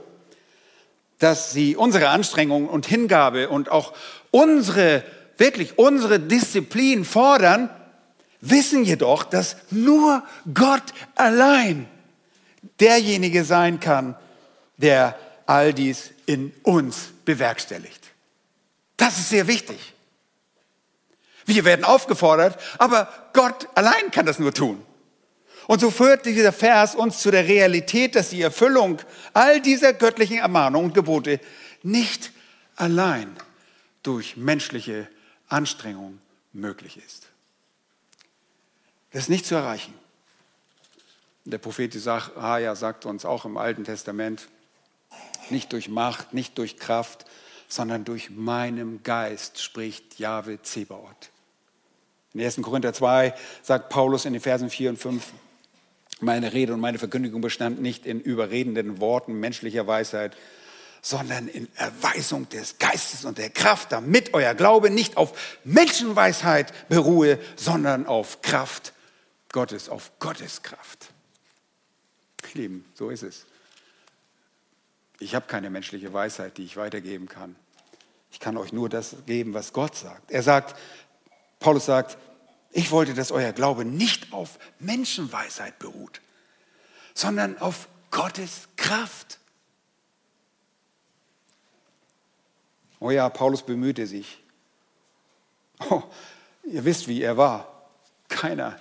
dass sie unsere Anstrengung und Hingabe und auch unsere, wirklich unsere Disziplin fordern, wissen jedoch, dass nur Gott allein derjenige sein kann, der all dies in uns bewerkstelligt. Das ist sehr wichtig. Wir werden aufgefordert, aber Gott allein kann das nur tun. Und so führt dieser Vers uns zu der Realität, dass die Erfüllung all dieser göttlichen Ermahnungen und Gebote nicht allein durch menschliche Anstrengung möglich ist. Das ist nicht zu erreichen. Der Prophet Jesaja sagt uns auch im Alten Testament, nicht durch Macht, nicht durch Kraft, sondern durch meinem Geist spricht Jahwe Zebaoth. In 1. Korinther 2 sagt Paulus in den Versen 4 und 5, meine Rede und meine Verkündigung bestand nicht in überredenden Worten menschlicher Weisheit, sondern in Erweisung des Geistes und der Kraft, damit euer Glaube nicht auf Menschenweisheit beruhe, sondern auf Kraft Gottes, auf Gottes Kraft. Lieben, so ist es. Ich habe keine menschliche Weisheit, die ich weitergeben kann. Ich kann euch nur das geben, was Gott sagt. Er sagt, Paulus sagt, ich wollte, dass euer Glaube nicht auf Menschenweisheit beruht, sondern auf Gottes Kraft. Oh ja, Paulus bemühte sich. Oh, ihr wisst, wie er war. Keiner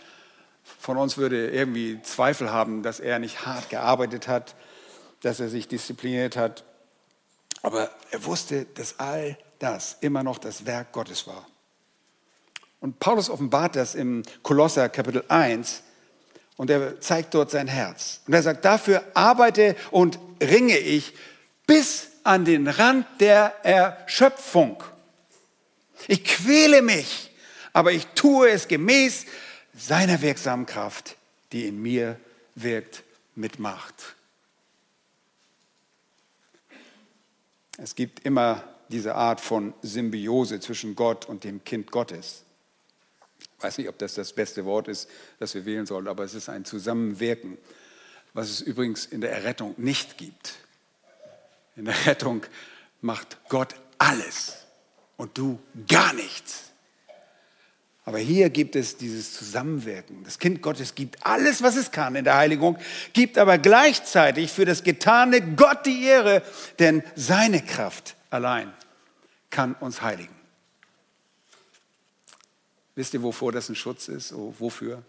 von uns würde irgendwie Zweifel haben, dass er nicht hart gearbeitet hat, dass er sich diszipliniert hat. Aber er wusste, dass all das immer noch das Werk Gottes war. Und Paulus offenbart das im Kolosser Kapitel 1 und er zeigt dort sein Herz. Und er sagt, dafür arbeite und ringe ich bis an den Rand der Erschöpfung. Ich quäle mich, aber ich tue es gemäß seiner wirksamen Kraft, die in mir wirkt mit Macht. Es gibt immer diese Art von Symbiose zwischen Gott und dem Kind Gottes. Ich weiß nicht, ob das das beste Wort ist, das wir wählen sollen, aber es ist ein Zusammenwirken, was es übrigens in der Errettung nicht gibt. In der Rettung macht Gott alles und du gar nichts. Aber hier gibt es dieses Zusammenwirken. Das Kind Gottes gibt alles, was es kann in der Heiligung, gibt aber gleichzeitig für das Getane Gott die Ehre, denn seine Kraft allein kann uns heiligen. Wisst ihr, wovor das ein Schutz ist? Oh, wofür?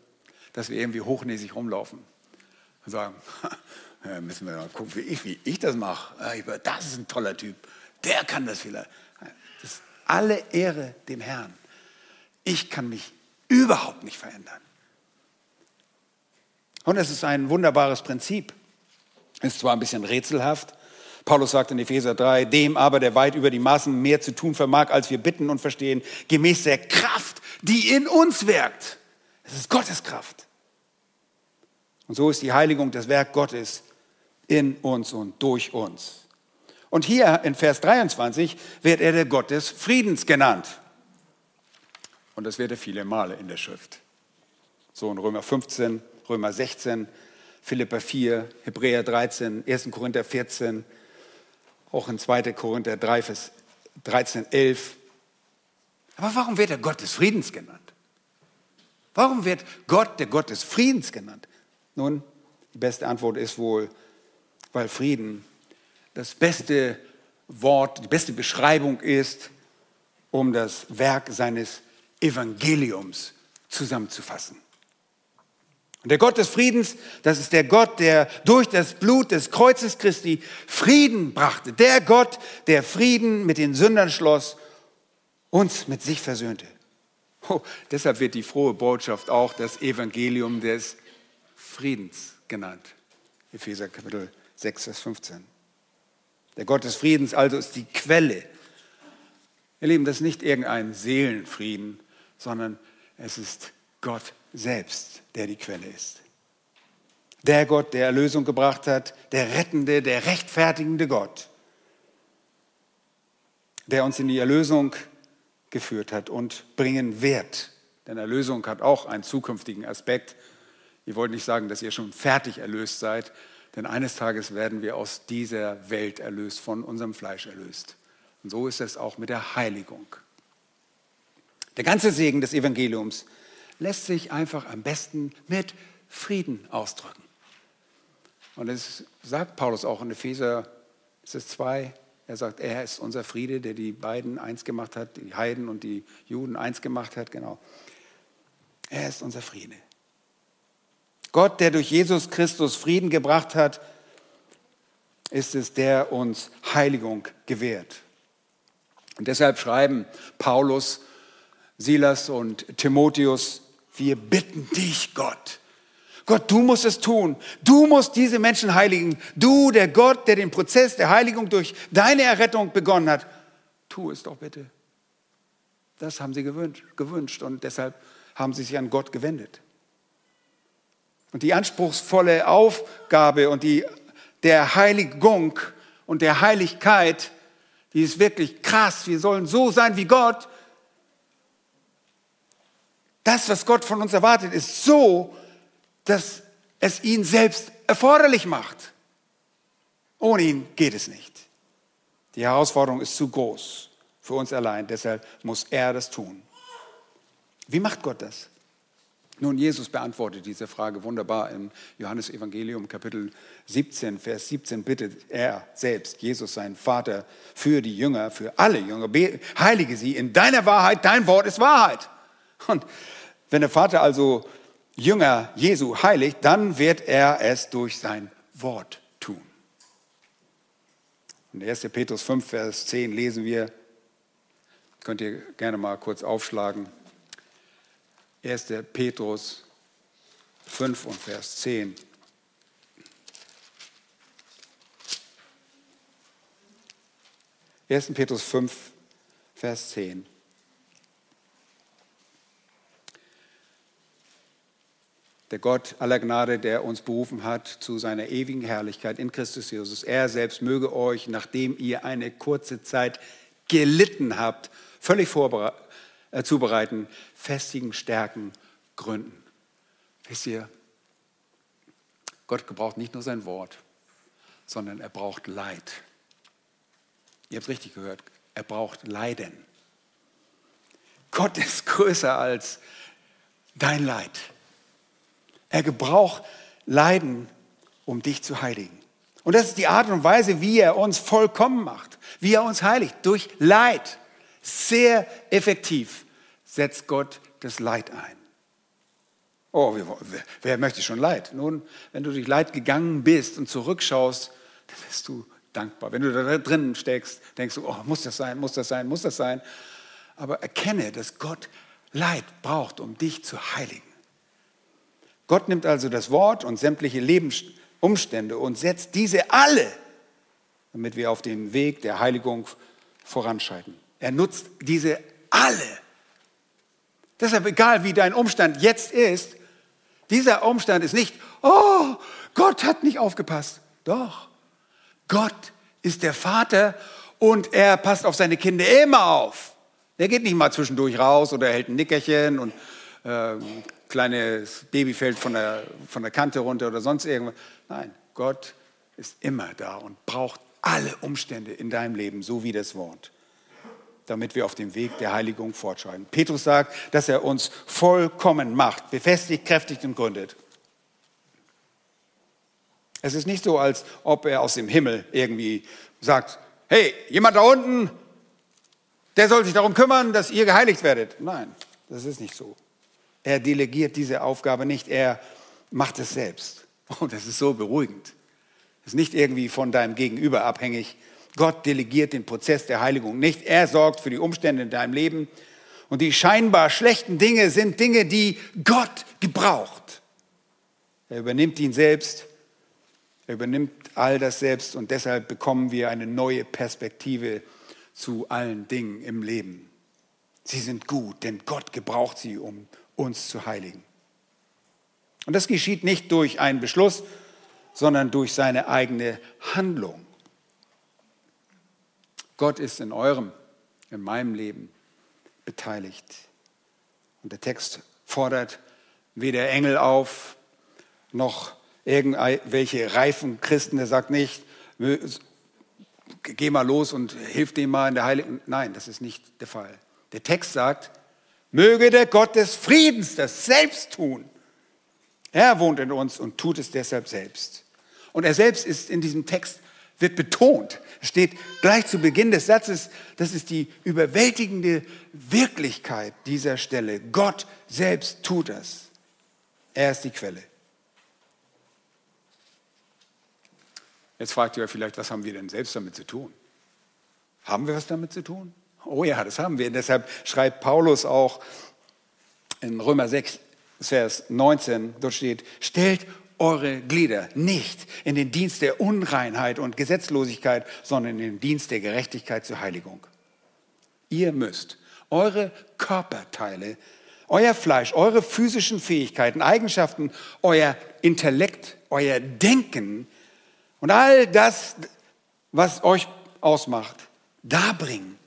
Dass wir irgendwie hochnäsig rumlaufen und sagen, müssen wir mal gucken, wie ich, wie ich das mache. Das ist ein toller Typ. Der kann das vielleicht. Das ist alle Ehre dem Herrn. Ich kann mich überhaupt nicht verändern. Und es ist ein wunderbares Prinzip. Ist zwar ein bisschen rätselhaft. Paulus sagt in Epheser 3, dem aber, der weit über die Maßen mehr zu tun vermag, als wir bitten und verstehen, gemäß der Kraft, die in uns wirkt. Es ist Gottes Kraft. Und so ist die Heiligung das Werk Gottes in uns und durch uns. Und hier in Vers 23 wird er der Gott des Friedens genannt. Und das wird er viele Male in der Schrift. So in Römer 15, Römer 16, Philippa 4, Hebräer 13, 1. Korinther 14, auch in 2. Korinther 3, Vers 13, 11. Aber warum wird er Gott des Friedens genannt? Warum wird Gott der Gott des Friedens genannt? Nun, die beste Antwort ist wohl, weil Frieden das beste Wort, die beste Beschreibung ist, um das Werk seines Evangeliums zusammenzufassen. Und der Gott des Friedens, das ist der Gott, der durch das Blut des Kreuzes Christi Frieden brachte. Der Gott, der Frieden mit den Sündern schloss, uns mit sich versöhnte. Oh, deshalb wird die frohe Botschaft auch das Evangelium des Friedens genannt. Epheser Kapitel 6, Vers 15. Der Gott des Friedens also ist die Quelle. Ihr Lieben, das ist nicht irgendein Seelenfrieden, sondern es ist Gott selbst, der die Quelle ist. Der Gott, der Erlösung gebracht hat, der rettende, der rechtfertigende Gott, der uns in die Erlösung geführt hat und bringen wird. Denn Erlösung hat auch einen zukünftigen Aspekt. Ihr wollt nicht sagen, dass ihr schon fertig erlöst seid, denn eines Tages werden wir aus dieser Welt erlöst, von unserem Fleisch erlöst. Und so ist es auch mit der Heiligung. Der ganze Segen des Evangeliums lässt sich einfach am besten mit Frieden ausdrücken. Und das sagt Paulus auch in Epheser 2. Er sagt, er ist unser Friede, der die beiden eins gemacht hat, die Heiden und die Juden eins gemacht hat, genau. Er ist unser Friede. Gott, der durch Jesus Christus Frieden gebracht hat, ist es, der uns Heiligung gewährt. Und deshalb schreiben Paulus Silas und Timotheus, wir bitten dich, Gott. Gott, du musst es tun. Du musst diese Menschen heiligen. Du, der Gott, der den Prozess der Heiligung durch deine Errettung begonnen hat. Tu es doch bitte. Das haben sie gewünscht, gewünscht und deshalb haben sie sich an Gott gewendet. Und die anspruchsvolle Aufgabe und die, der Heiligung und der Heiligkeit, die ist wirklich krass. Wir sollen so sein wie Gott. Das, was Gott von uns erwartet, ist so, dass es ihn selbst erforderlich macht. Ohne ihn geht es nicht. Die Herausforderung ist zu groß für uns allein, deshalb muss er das tun. Wie macht Gott das? Nun, Jesus beantwortet diese Frage wunderbar im Johannesevangelium Kapitel 17, Vers 17 bittet er selbst, Jesus, seinen Vater, für die Jünger, für alle Jünger, heilige sie in deiner Wahrheit, dein Wort ist Wahrheit. Und wenn der Vater also Jünger Jesu heiligt, dann wird er es durch sein Wort tun. In 1. Petrus 5, Vers 10 lesen wir, könnt ihr gerne mal kurz aufschlagen, 1. Petrus 5 und Vers 10. Ersten Petrus 5, Vers 10. der Gott aller Gnade, der uns berufen hat zu seiner ewigen Herrlichkeit in Christus Jesus. Er selbst möge euch, nachdem ihr eine kurze Zeit gelitten habt, völlig äh, zubereiten, festigen, stärken, gründen. Wisst ihr, Gott gebraucht nicht nur sein Wort, sondern er braucht Leid. Ihr habt richtig gehört, er braucht Leiden. Gott ist größer als dein Leid. Er gebraucht Leiden, um dich zu heiligen. Und das ist die Art und Weise, wie er uns vollkommen macht, wie er uns heiligt, durch Leid. Sehr effektiv setzt Gott das Leid ein. Oh, wer, wer möchte schon Leid? Nun, wenn du durch Leid gegangen bist und zurückschaust, dann bist du dankbar. Wenn du da drinnen steckst, denkst du, oh, muss das sein, muss das sein, muss das sein. Aber erkenne, dass Gott Leid braucht, um dich zu heiligen. Gott nimmt also das Wort und sämtliche Lebensumstände und setzt diese alle, damit wir auf den Weg der Heiligung voranschreiten. Er nutzt diese alle. Deshalb, egal wie dein Umstand jetzt ist, dieser Umstand ist nicht, oh, Gott hat nicht aufgepasst. Doch, Gott ist der Vater und er passt auf seine Kinder immer auf. Er geht nicht mal zwischendurch raus oder hält ein Nickerchen und äh, kleines Baby fällt von der, von der Kante runter oder sonst irgendwas. Nein, Gott ist immer da und braucht alle Umstände in deinem Leben, so wie das Wort, damit wir auf dem Weg der Heiligung fortschreiten. Petrus sagt, dass er uns vollkommen macht, befestigt, kräftigt und gründet. Es ist nicht so, als ob er aus dem Himmel irgendwie sagt, hey, jemand da unten, der soll sich darum kümmern, dass ihr geheiligt werdet. Nein, das ist nicht so. Er delegiert diese Aufgabe nicht, er macht es selbst. Und oh, das ist so beruhigend. Das ist nicht irgendwie von deinem Gegenüber abhängig. Gott delegiert den Prozess der Heiligung nicht. Er sorgt für die Umstände in deinem Leben. Und die scheinbar schlechten Dinge sind Dinge, die Gott gebraucht. Er übernimmt ihn selbst. Er übernimmt all das selbst und deshalb bekommen wir eine neue Perspektive zu allen Dingen im Leben. Sie sind gut, denn Gott gebraucht sie, um uns zu heiligen. Und das geschieht nicht durch einen Beschluss, sondern durch seine eigene Handlung. Gott ist in eurem, in meinem Leben beteiligt. Und der Text fordert weder Engel auf, noch irgendwelche reifen Christen. Er sagt nicht, geh mal los und hilf dem mal in der Heiligen. Nein, das ist nicht der Fall. Der Text sagt, Möge der Gott des Friedens das selbst tun. Er wohnt in uns und tut es deshalb selbst. Und er selbst ist in diesem Text, wird betont. Steht gleich zu Beginn des Satzes, das ist die überwältigende Wirklichkeit dieser Stelle. Gott selbst tut das. Er ist die Quelle. Jetzt fragt ihr euch vielleicht, was haben wir denn selbst damit zu tun? Haben wir was damit zu tun? Oh ja, das haben wir. deshalb schreibt Paulus auch in Römer 6, Vers 19, dort steht, stellt eure Glieder nicht in den Dienst der Unreinheit und Gesetzlosigkeit, sondern in den Dienst der Gerechtigkeit zur Heiligung. Ihr müsst eure Körperteile, euer Fleisch, eure physischen Fähigkeiten, Eigenschaften, euer Intellekt, euer Denken und all das, was euch ausmacht, darbringen.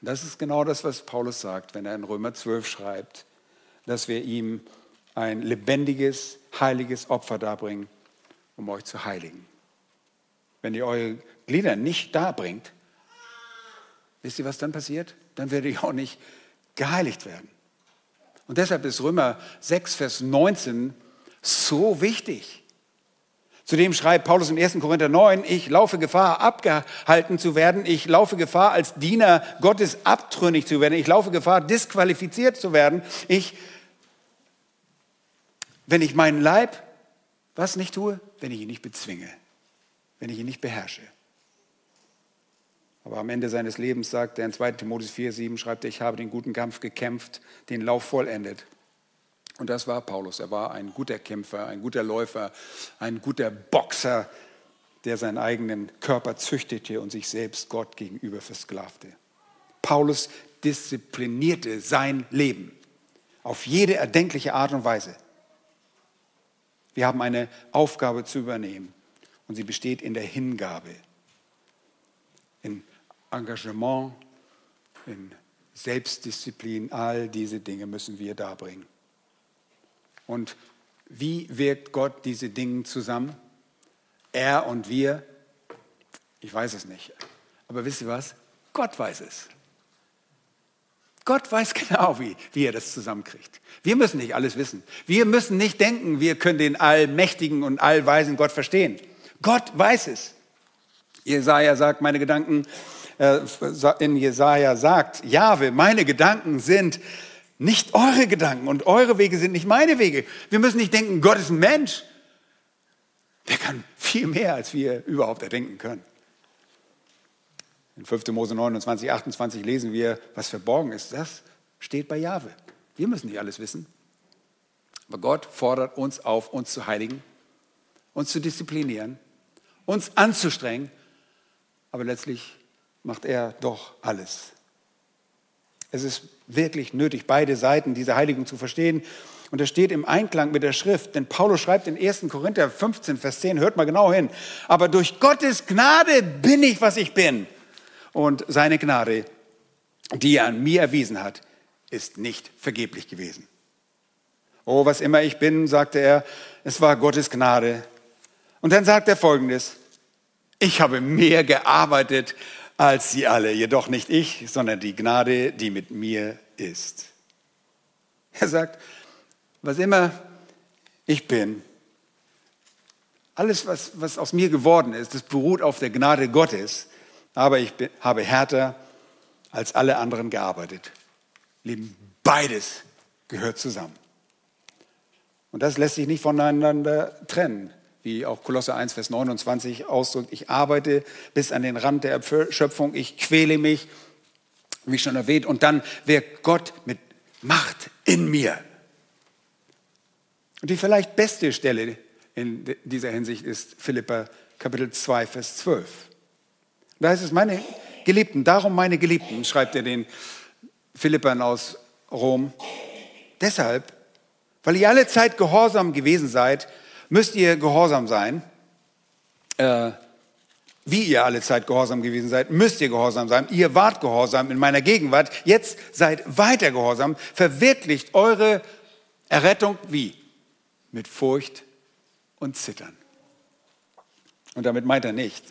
Das ist genau das, was Paulus sagt, wenn er in Römer 12 schreibt, dass wir ihm ein lebendiges, heiliges Opfer darbringen, um euch zu heiligen. Wenn ihr eure Glieder nicht darbringt, wisst ihr, was dann passiert? Dann werdet ihr auch nicht geheiligt werden. Und deshalb ist Römer 6, Vers 19 so wichtig. Zudem schreibt Paulus in 1. Korinther 9, ich laufe Gefahr, abgehalten zu werden. Ich laufe Gefahr, als Diener Gottes abtrünnig zu werden. Ich laufe Gefahr, disqualifiziert zu werden. Ich, wenn ich meinen Leib, was nicht tue? Wenn ich ihn nicht bezwinge, wenn ich ihn nicht beherrsche. Aber am Ende seines Lebens sagt er in 2 Timotheus 4, 7, schreibt er, ich habe den guten Kampf gekämpft, den Lauf vollendet. Und das war Paulus. Er war ein guter Kämpfer, ein guter Läufer, ein guter Boxer, der seinen eigenen Körper züchtete und sich selbst Gott gegenüber versklavte. Paulus disziplinierte sein Leben auf jede erdenkliche Art und Weise. Wir haben eine Aufgabe zu übernehmen und sie besteht in der Hingabe, in Engagement, in Selbstdisziplin. All diese Dinge müssen wir darbringen. Und wie wirkt Gott diese Dinge zusammen? Er und wir? Ich weiß es nicht. Aber wisst ihr was? Gott weiß es. Gott weiß genau, wie, wie er das zusammenkriegt. Wir müssen nicht alles wissen. Wir müssen nicht denken, wir können den allmächtigen und allweisen Gott verstehen. Gott weiß es. Jesaja sagt, meine Gedanken, äh, in Jesaja sagt, Jahwe, meine Gedanken sind nicht eure Gedanken und eure Wege sind nicht meine Wege. Wir müssen nicht denken, Gott ist ein Mensch. Der kann viel mehr, als wir überhaupt erdenken können. In 5. Mose 29, 28 lesen wir, was verborgen ist. Das steht bei Jahwe. Wir müssen nicht alles wissen. Aber Gott fordert uns auf, uns zu heiligen, uns zu disziplinieren, uns anzustrengen. Aber letztlich macht er doch alles. Es ist wirklich nötig, beide Seiten dieser Heiligung zu verstehen. Und das steht im Einklang mit der Schrift, denn Paulus schreibt in 1. Korinther 15, Vers 10, hört mal genau hin, aber durch Gottes Gnade bin ich, was ich bin. Und seine Gnade, die er an mir erwiesen hat, ist nicht vergeblich gewesen. Oh, was immer ich bin, sagte er, es war Gottes Gnade. Und dann sagt er folgendes, ich habe mehr gearbeitet als sie alle, jedoch nicht ich, sondern die Gnade, die mit mir ist. Er sagt, was immer ich bin, alles, was, was aus mir geworden ist, das beruht auf der Gnade Gottes, aber ich bin, habe härter als alle anderen gearbeitet. Lieben, beides gehört zusammen. Und das lässt sich nicht voneinander trennen wie auch Kolosse 1, Vers 29 ausdrückt, ich arbeite bis an den Rand der Erschöpfung, ich quäle mich, wie schon erwähnt, und dann wirkt Gott mit Macht in mir. Und die vielleicht beste Stelle in dieser Hinsicht ist Philippa Kapitel 2, Vers 12. Da heißt es, meine Geliebten, darum meine Geliebten, schreibt er den Philippern aus Rom, deshalb, weil ihr alle Zeit gehorsam gewesen seid, müsst ihr gehorsam sein. Äh, wie ihr alle Zeit gehorsam gewesen seid, müsst ihr gehorsam sein. Ihr wart gehorsam in meiner Gegenwart. Jetzt seid weiter gehorsam. Verwirklicht eure Errettung wie? Mit Furcht und Zittern. Und damit meint er nicht,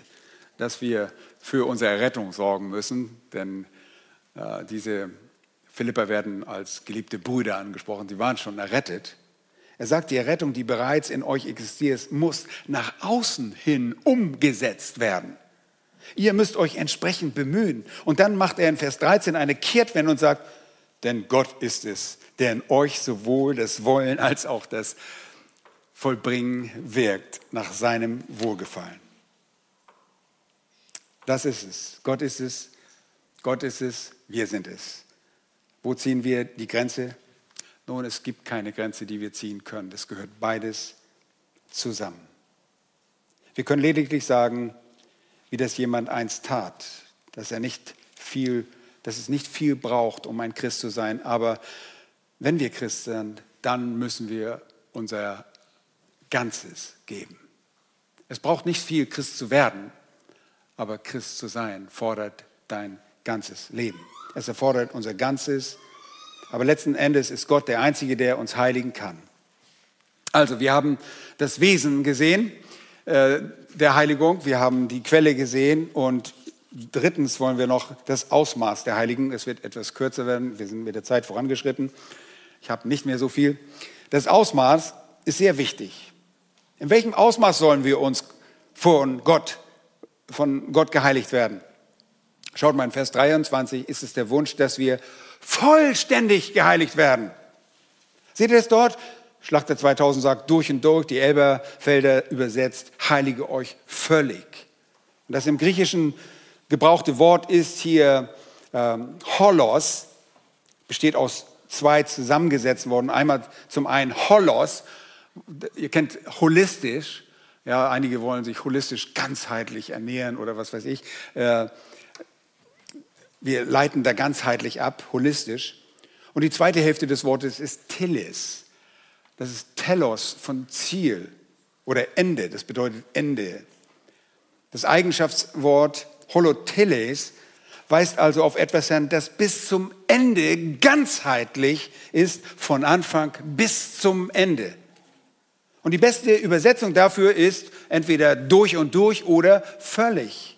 dass wir für unsere Errettung sorgen müssen, denn äh, diese Philipper werden als geliebte Brüder angesprochen. Sie waren schon errettet. Er sagt, die Errettung, die bereits in euch existiert, muss nach außen hin umgesetzt werden. Ihr müsst euch entsprechend bemühen. Und dann macht er in Vers 13 eine Kehrtwende und sagt, denn Gott ist es, der in euch sowohl das Wollen als auch das Vollbringen wirkt nach seinem Wohlgefallen. Das ist es. Gott ist es. Gott ist es. Wir sind es. Wo ziehen wir die Grenze? Nun, es gibt keine Grenze, die wir ziehen können. Das gehört beides zusammen. Wir können lediglich sagen, wie das jemand einst tat, dass er nicht viel, dass es nicht viel braucht, um ein Christ zu sein, aber wenn wir Christ sind, dann müssen wir unser Ganzes geben. Es braucht nicht viel, Christ zu werden, aber Christ zu sein fordert dein ganzes Leben. Es erfordert unser ganzes, aber letzten Endes ist Gott der Einzige, der uns heiligen kann. Also, wir haben das Wesen gesehen äh, der Heiligung, wir haben die Quelle gesehen und drittens wollen wir noch das Ausmaß der Heiligung. Es wird etwas kürzer werden, wir sind mit der Zeit vorangeschritten. Ich habe nicht mehr so viel. Das Ausmaß ist sehr wichtig. In welchem Ausmaß sollen wir uns von Gott, von Gott geheiligt werden? Schaut mal in Vers 23 ist es der Wunsch, dass wir vollständig geheiligt werden. Seht ihr das dort? Schlachter 2000 sagt durch und durch, die Elberfelder übersetzt, heilige euch völlig. Und das im Griechischen gebrauchte Wort ist hier ähm, holos, besteht aus zwei zusammengesetzt worden. Einmal zum einen holos, ihr kennt holistisch, ja, einige wollen sich holistisch ganzheitlich ernähren oder was weiß ich. Äh, wir leiten da ganzheitlich ab, holistisch. Und die zweite Hälfte des Wortes ist Tillis. Das ist Telos von Ziel oder Ende. Das bedeutet Ende. Das Eigenschaftswort Holoteles weist also auf etwas hin, das bis zum Ende ganzheitlich ist, von Anfang bis zum Ende. Und die beste Übersetzung dafür ist entweder durch und durch oder völlig.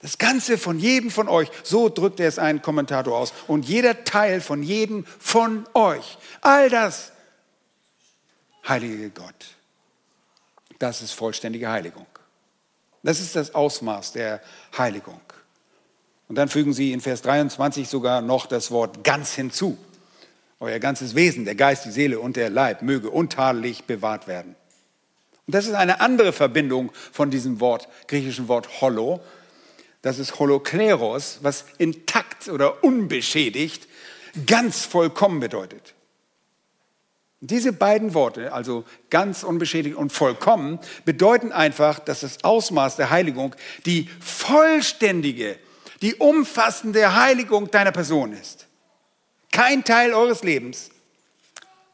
Das Ganze von jedem von euch, so drückt es ein Kommentator aus. Und jeder Teil von jedem von euch. All das, heilige Gott, das ist vollständige Heiligung. Das ist das Ausmaß der Heiligung. Und dann fügen sie in Vers 23 sogar noch das Wort ganz hinzu. Euer ganzes Wesen, der Geist, die Seele und der Leib möge untadelig bewahrt werden. Und das ist eine andere Verbindung von diesem Wort, griechischen Wort holo. Das ist holokleros, was intakt oder unbeschädigt ganz vollkommen bedeutet. Diese beiden Worte, also ganz unbeschädigt und vollkommen, bedeuten einfach, dass das Ausmaß der Heiligung die vollständige, die umfassende Heiligung deiner Person ist. Kein Teil eures Lebens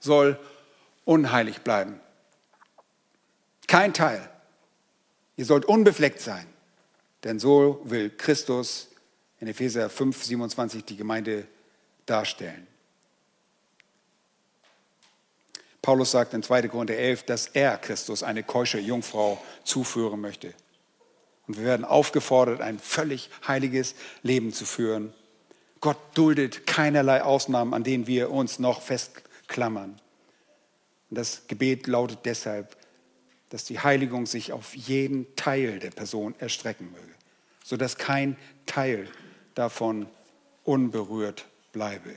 soll unheilig bleiben. Kein Teil. Ihr sollt unbefleckt sein, denn so will Christus in Epheser 5, 27 die Gemeinde darstellen. Paulus sagt in 2. Korinther 11, dass er Christus eine keusche Jungfrau zuführen möchte. Und wir werden aufgefordert, ein völlig heiliges Leben zu führen. Gott duldet keinerlei Ausnahmen, an denen wir uns noch festklammern. Und das Gebet lautet deshalb, dass die Heiligung sich auf jeden Teil der Person erstrecken möge, sodass kein Teil davon unberührt bleibe.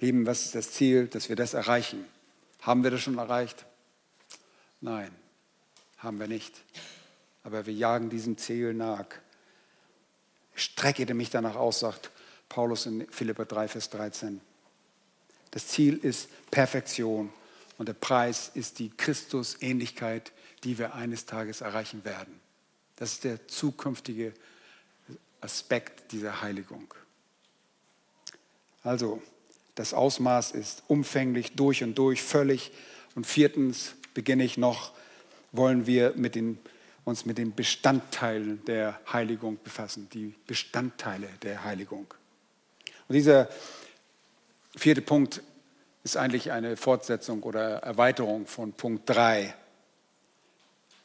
Lieben, was ist das Ziel, dass wir das erreichen? Haben wir das schon erreicht? Nein, haben wir nicht. Aber wir jagen diesem Ziel nach. Strecke mich danach aus, sagt Paulus in Philipper 3, Vers 13. Das Ziel ist Perfektion und der Preis ist die Christusähnlichkeit, die wir eines Tages erreichen werden. Das ist der zukünftige Aspekt dieser Heiligung. Also, das Ausmaß ist umfänglich, durch und durch, völlig. Und viertens beginne ich noch, wollen wir mit den, uns mit den Bestandteilen der Heiligung befassen, die Bestandteile der Heiligung. Und dieser vierte Punkt ist eigentlich eine Fortsetzung oder Erweiterung von Punkt 3.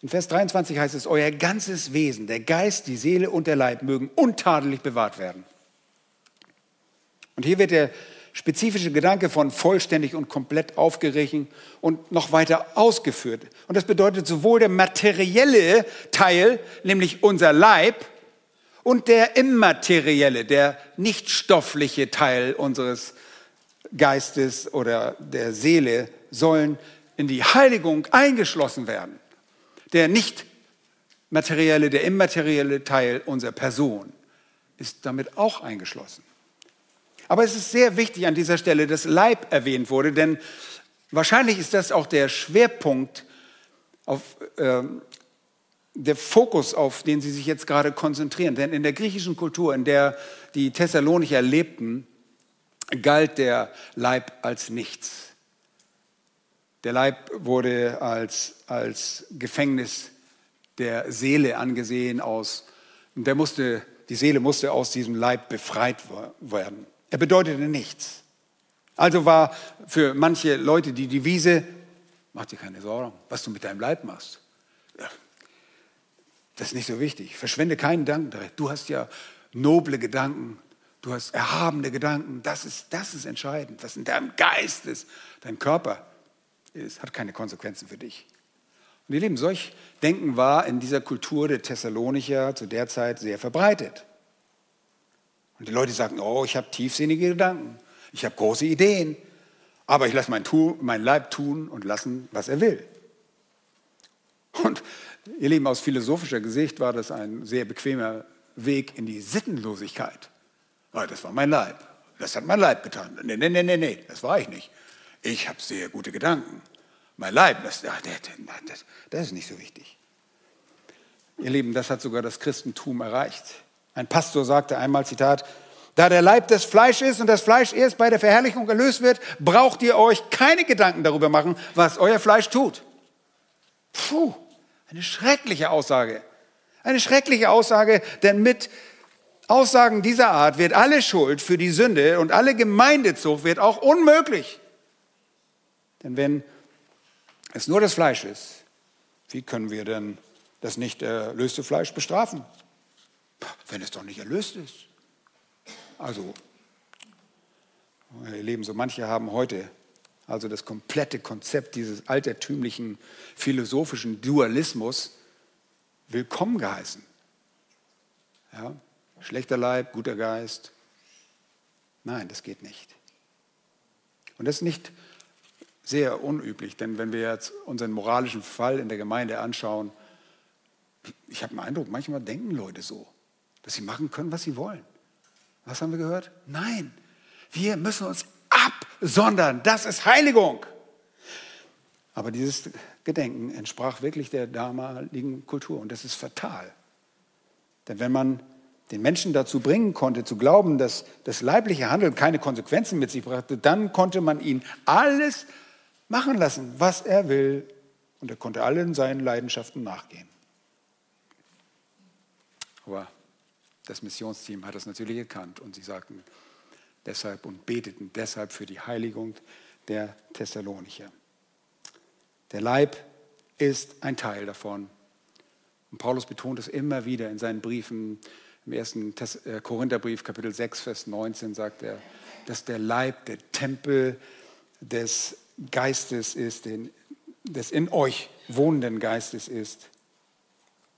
In Vers 23 heißt es, euer ganzes Wesen, der Geist, die Seele und der Leib mögen untadelig bewahrt werden. Und hier wird der spezifische Gedanke von vollständig und komplett aufgerichtet und noch weiter ausgeführt. Und das bedeutet sowohl der materielle Teil, nämlich unser Leib, und der immaterielle, der nicht stoffliche Teil unseres Geistes oder der Seele sollen in die Heiligung eingeschlossen werden. Der nicht materielle, der immaterielle Teil unserer Person ist damit auch eingeschlossen. Aber es ist sehr wichtig an dieser Stelle, dass Leib erwähnt wurde, denn wahrscheinlich ist das auch der Schwerpunkt, auf, äh, der Fokus, auf den Sie sich jetzt gerade konzentrieren. Denn in der griechischen Kultur, in der die Thessalonicher lebten, galt der Leib als nichts. Der Leib wurde als, als Gefängnis der Seele angesehen aus, der musste, die Seele musste aus diesem Leib befreit werden. Er bedeutete nichts. Also war für manche Leute die Devise, mach dir keine Sorgen, was du mit deinem Leib machst. Das ist nicht so wichtig. Verschwende keinen darin. Du hast ja noble Gedanken, du hast erhabene Gedanken. Das ist, das ist entscheidend. Was in deinem Geist ist, dein Körper ist, hat keine Konsequenzen für dich. Und ihr Lieben, solch Denken war in dieser Kultur der Thessalonicher zu der Zeit sehr verbreitet. Und die Leute sagten, oh, ich habe tiefsinnige Gedanken, ich habe große Ideen, aber ich lasse mein, mein Leib tun und lassen, was er will. Und ihr Lieben, aus philosophischer Sicht war das ein sehr bequemer Weg in die Sittenlosigkeit. Weil das war mein Leib. Das hat mein Leib getan. Nee, nee, nee, nee, nee, das war ich nicht. Ich habe sehr gute Gedanken. Mein Leib, das, das, das, ist nicht so wichtig. Ihr Lieben, das hat sogar das Christentum erreicht. Ein Pastor sagte einmal, Zitat, da der Leib des Fleisch ist und das Fleisch erst bei der Verherrlichung erlöst wird, braucht ihr euch keine Gedanken darüber machen, was euer Fleisch tut. Puh, eine schreckliche Aussage. Eine schreckliche Aussage, denn mit Aussagen dieser Art wird alle Schuld für die Sünde und alle Gemeindezucht wird auch unmöglich. Denn wenn es nur das Fleisch ist, wie können wir denn das nicht erlöste Fleisch bestrafen? Wenn es doch nicht erlöst ist. Also, ihr Leben, so manche haben heute also das komplette Konzept dieses altertümlichen philosophischen Dualismus willkommen geheißen. Ja? Schlechter Leib, guter Geist. Nein, das geht nicht. Und das ist nicht sehr unüblich, denn wenn wir jetzt unseren moralischen Fall in der Gemeinde anschauen, ich habe den Eindruck, manchmal denken Leute so, dass sie machen können, was sie wollen. Was haben wir gehört? Nein, wir müssen uns absondern. Das ist Heiligung. Aber dieses Gedenken entsprach wirklich der damaligen Kultur und das ist fatal. Denn wenn man den Menschen dazu bringen konnte, zu glauben, dass das leibliche Handeln keine Konsequenzen mit sich brachte, dann konnte man ihn alles machen lassen, was er will. Und er konnte allen seinen Leidenschaften nachgehen. Aber das Missionsteam hat das natürlich erkannt und sie sagten deshalb und beteten deshalb für die Heiligung der Thessalonicher. Der Leib ist ein Teil davon. Und Paulus betont es immer wieder in seinen Briefen. Im ersten äh, Korintherbrief, Kapitel 6, Vers 19, sagt er, dass der Leib der Tempel des Geistes ist, den, des in euch wohnenden Geistes ist,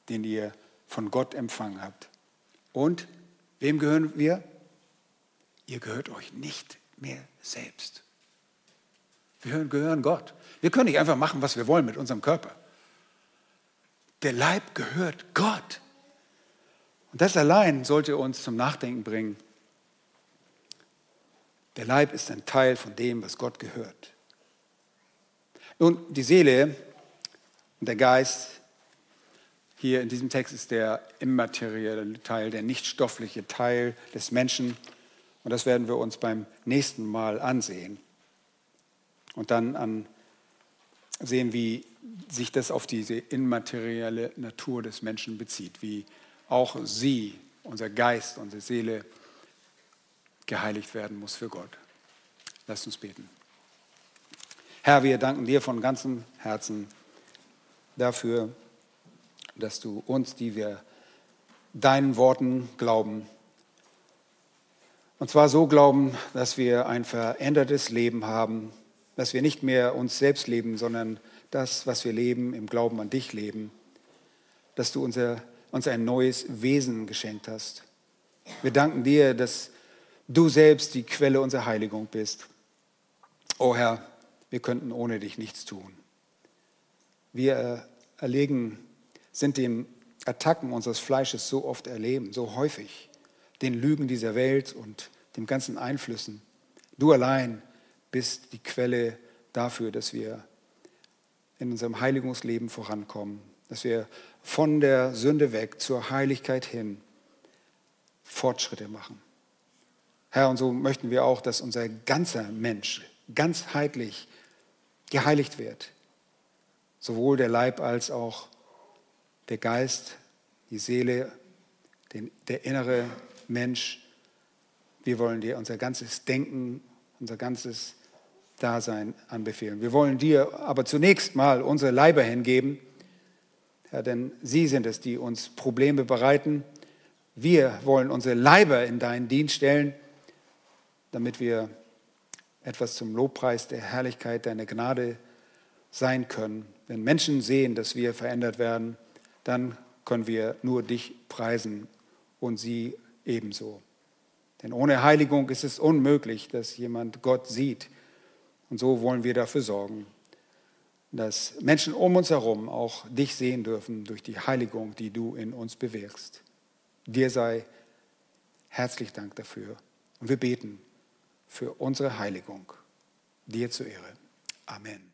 den ihr von Gott empfangen habt. Und wem gehören wir? Ihr gehört euch nicht mehr selbst. Wir gehören Gott. Wir können nicht einfach machen, was wir wollen mit unserem Körper. Der Leib gehört Gott. Und das allein sollte uns zum Nachdenken bringen. Der Leib ist ein Teil von dem, was Gott gehört. Nun, die Seele und der Geist, hier in diesem Text ist der immaterielle Teil, der nichtstoffliche Teil des Menschen. Und das werden wir uns beim nächsten Mal ansehen. Und dann an, sehen, wie sich das auf diese immaterielle Natur des Menschen bezieht, wie auch sie, unser Geist, unsere Seele geheiligt werden muss für Gott. Lasst uns beten. Herr, wir danken dir von ganzem Herzen dafür, dass du uns, die wir deinen Worten glauben, und zwar so glauben, dass wir ein verändertes Leben haben, dass wir nicht mehr uns selbst leben, sondern das, was wir leben, im Glauben an dich leben, dass du unser, uns ein neues Wesen geschenkt hast. Wir danken dir, dass du selbst die Quelle unserer Heiligung bist. O oh Herr, wir könnten ohne dich nichts tun. Wir erlegen, sind den Attacken unseres Fleisches so oft erleben, so häufig, den Lügen dieser Welt und den ganzen Einflüssen. Du allein bist die Quelle dafür, dass wir in unserem Heiligungsleben vorankommen, dass wir von der Sünde weg zur Heiligkeit hin Fortschritte machen. Herr, und so möchten wir auch, dass unser ganzer Mensch ganzheitlich geheiligt wird. Sowohl der Leib als auch der Geist, die Seele, den, der innere Mensch. Wir wollen dir unser ganzes Denken, unser ganzes Dasein anbefehlen. Wir wollen dir aber zunächst mal unsere Leiber hingeben, Herr, denn sie sind es, die uns Probleme bereiten. Wir wollen unsere Leiber in deinen Dienst stellen, damit wir etwas zum Lobpreis der Herrlichkeit deiner Gnade sein können. Wenn Menschen sehen, dass wir verändert werden, dann können wir nur dich preisen und sie ebenso. Denn ohne Heiligung ist es unmöglich, dass jemand Gott sieht. Und so wollen wir dafür sorgen, dass Menschen um uns herum auch dich sehen dürfen durch die Heiligung, die du in uns bewirkst. Dir sei herzlich Dank dafür. Und wir beten für unsere Heiligung. Dir zur Ehre. Amen.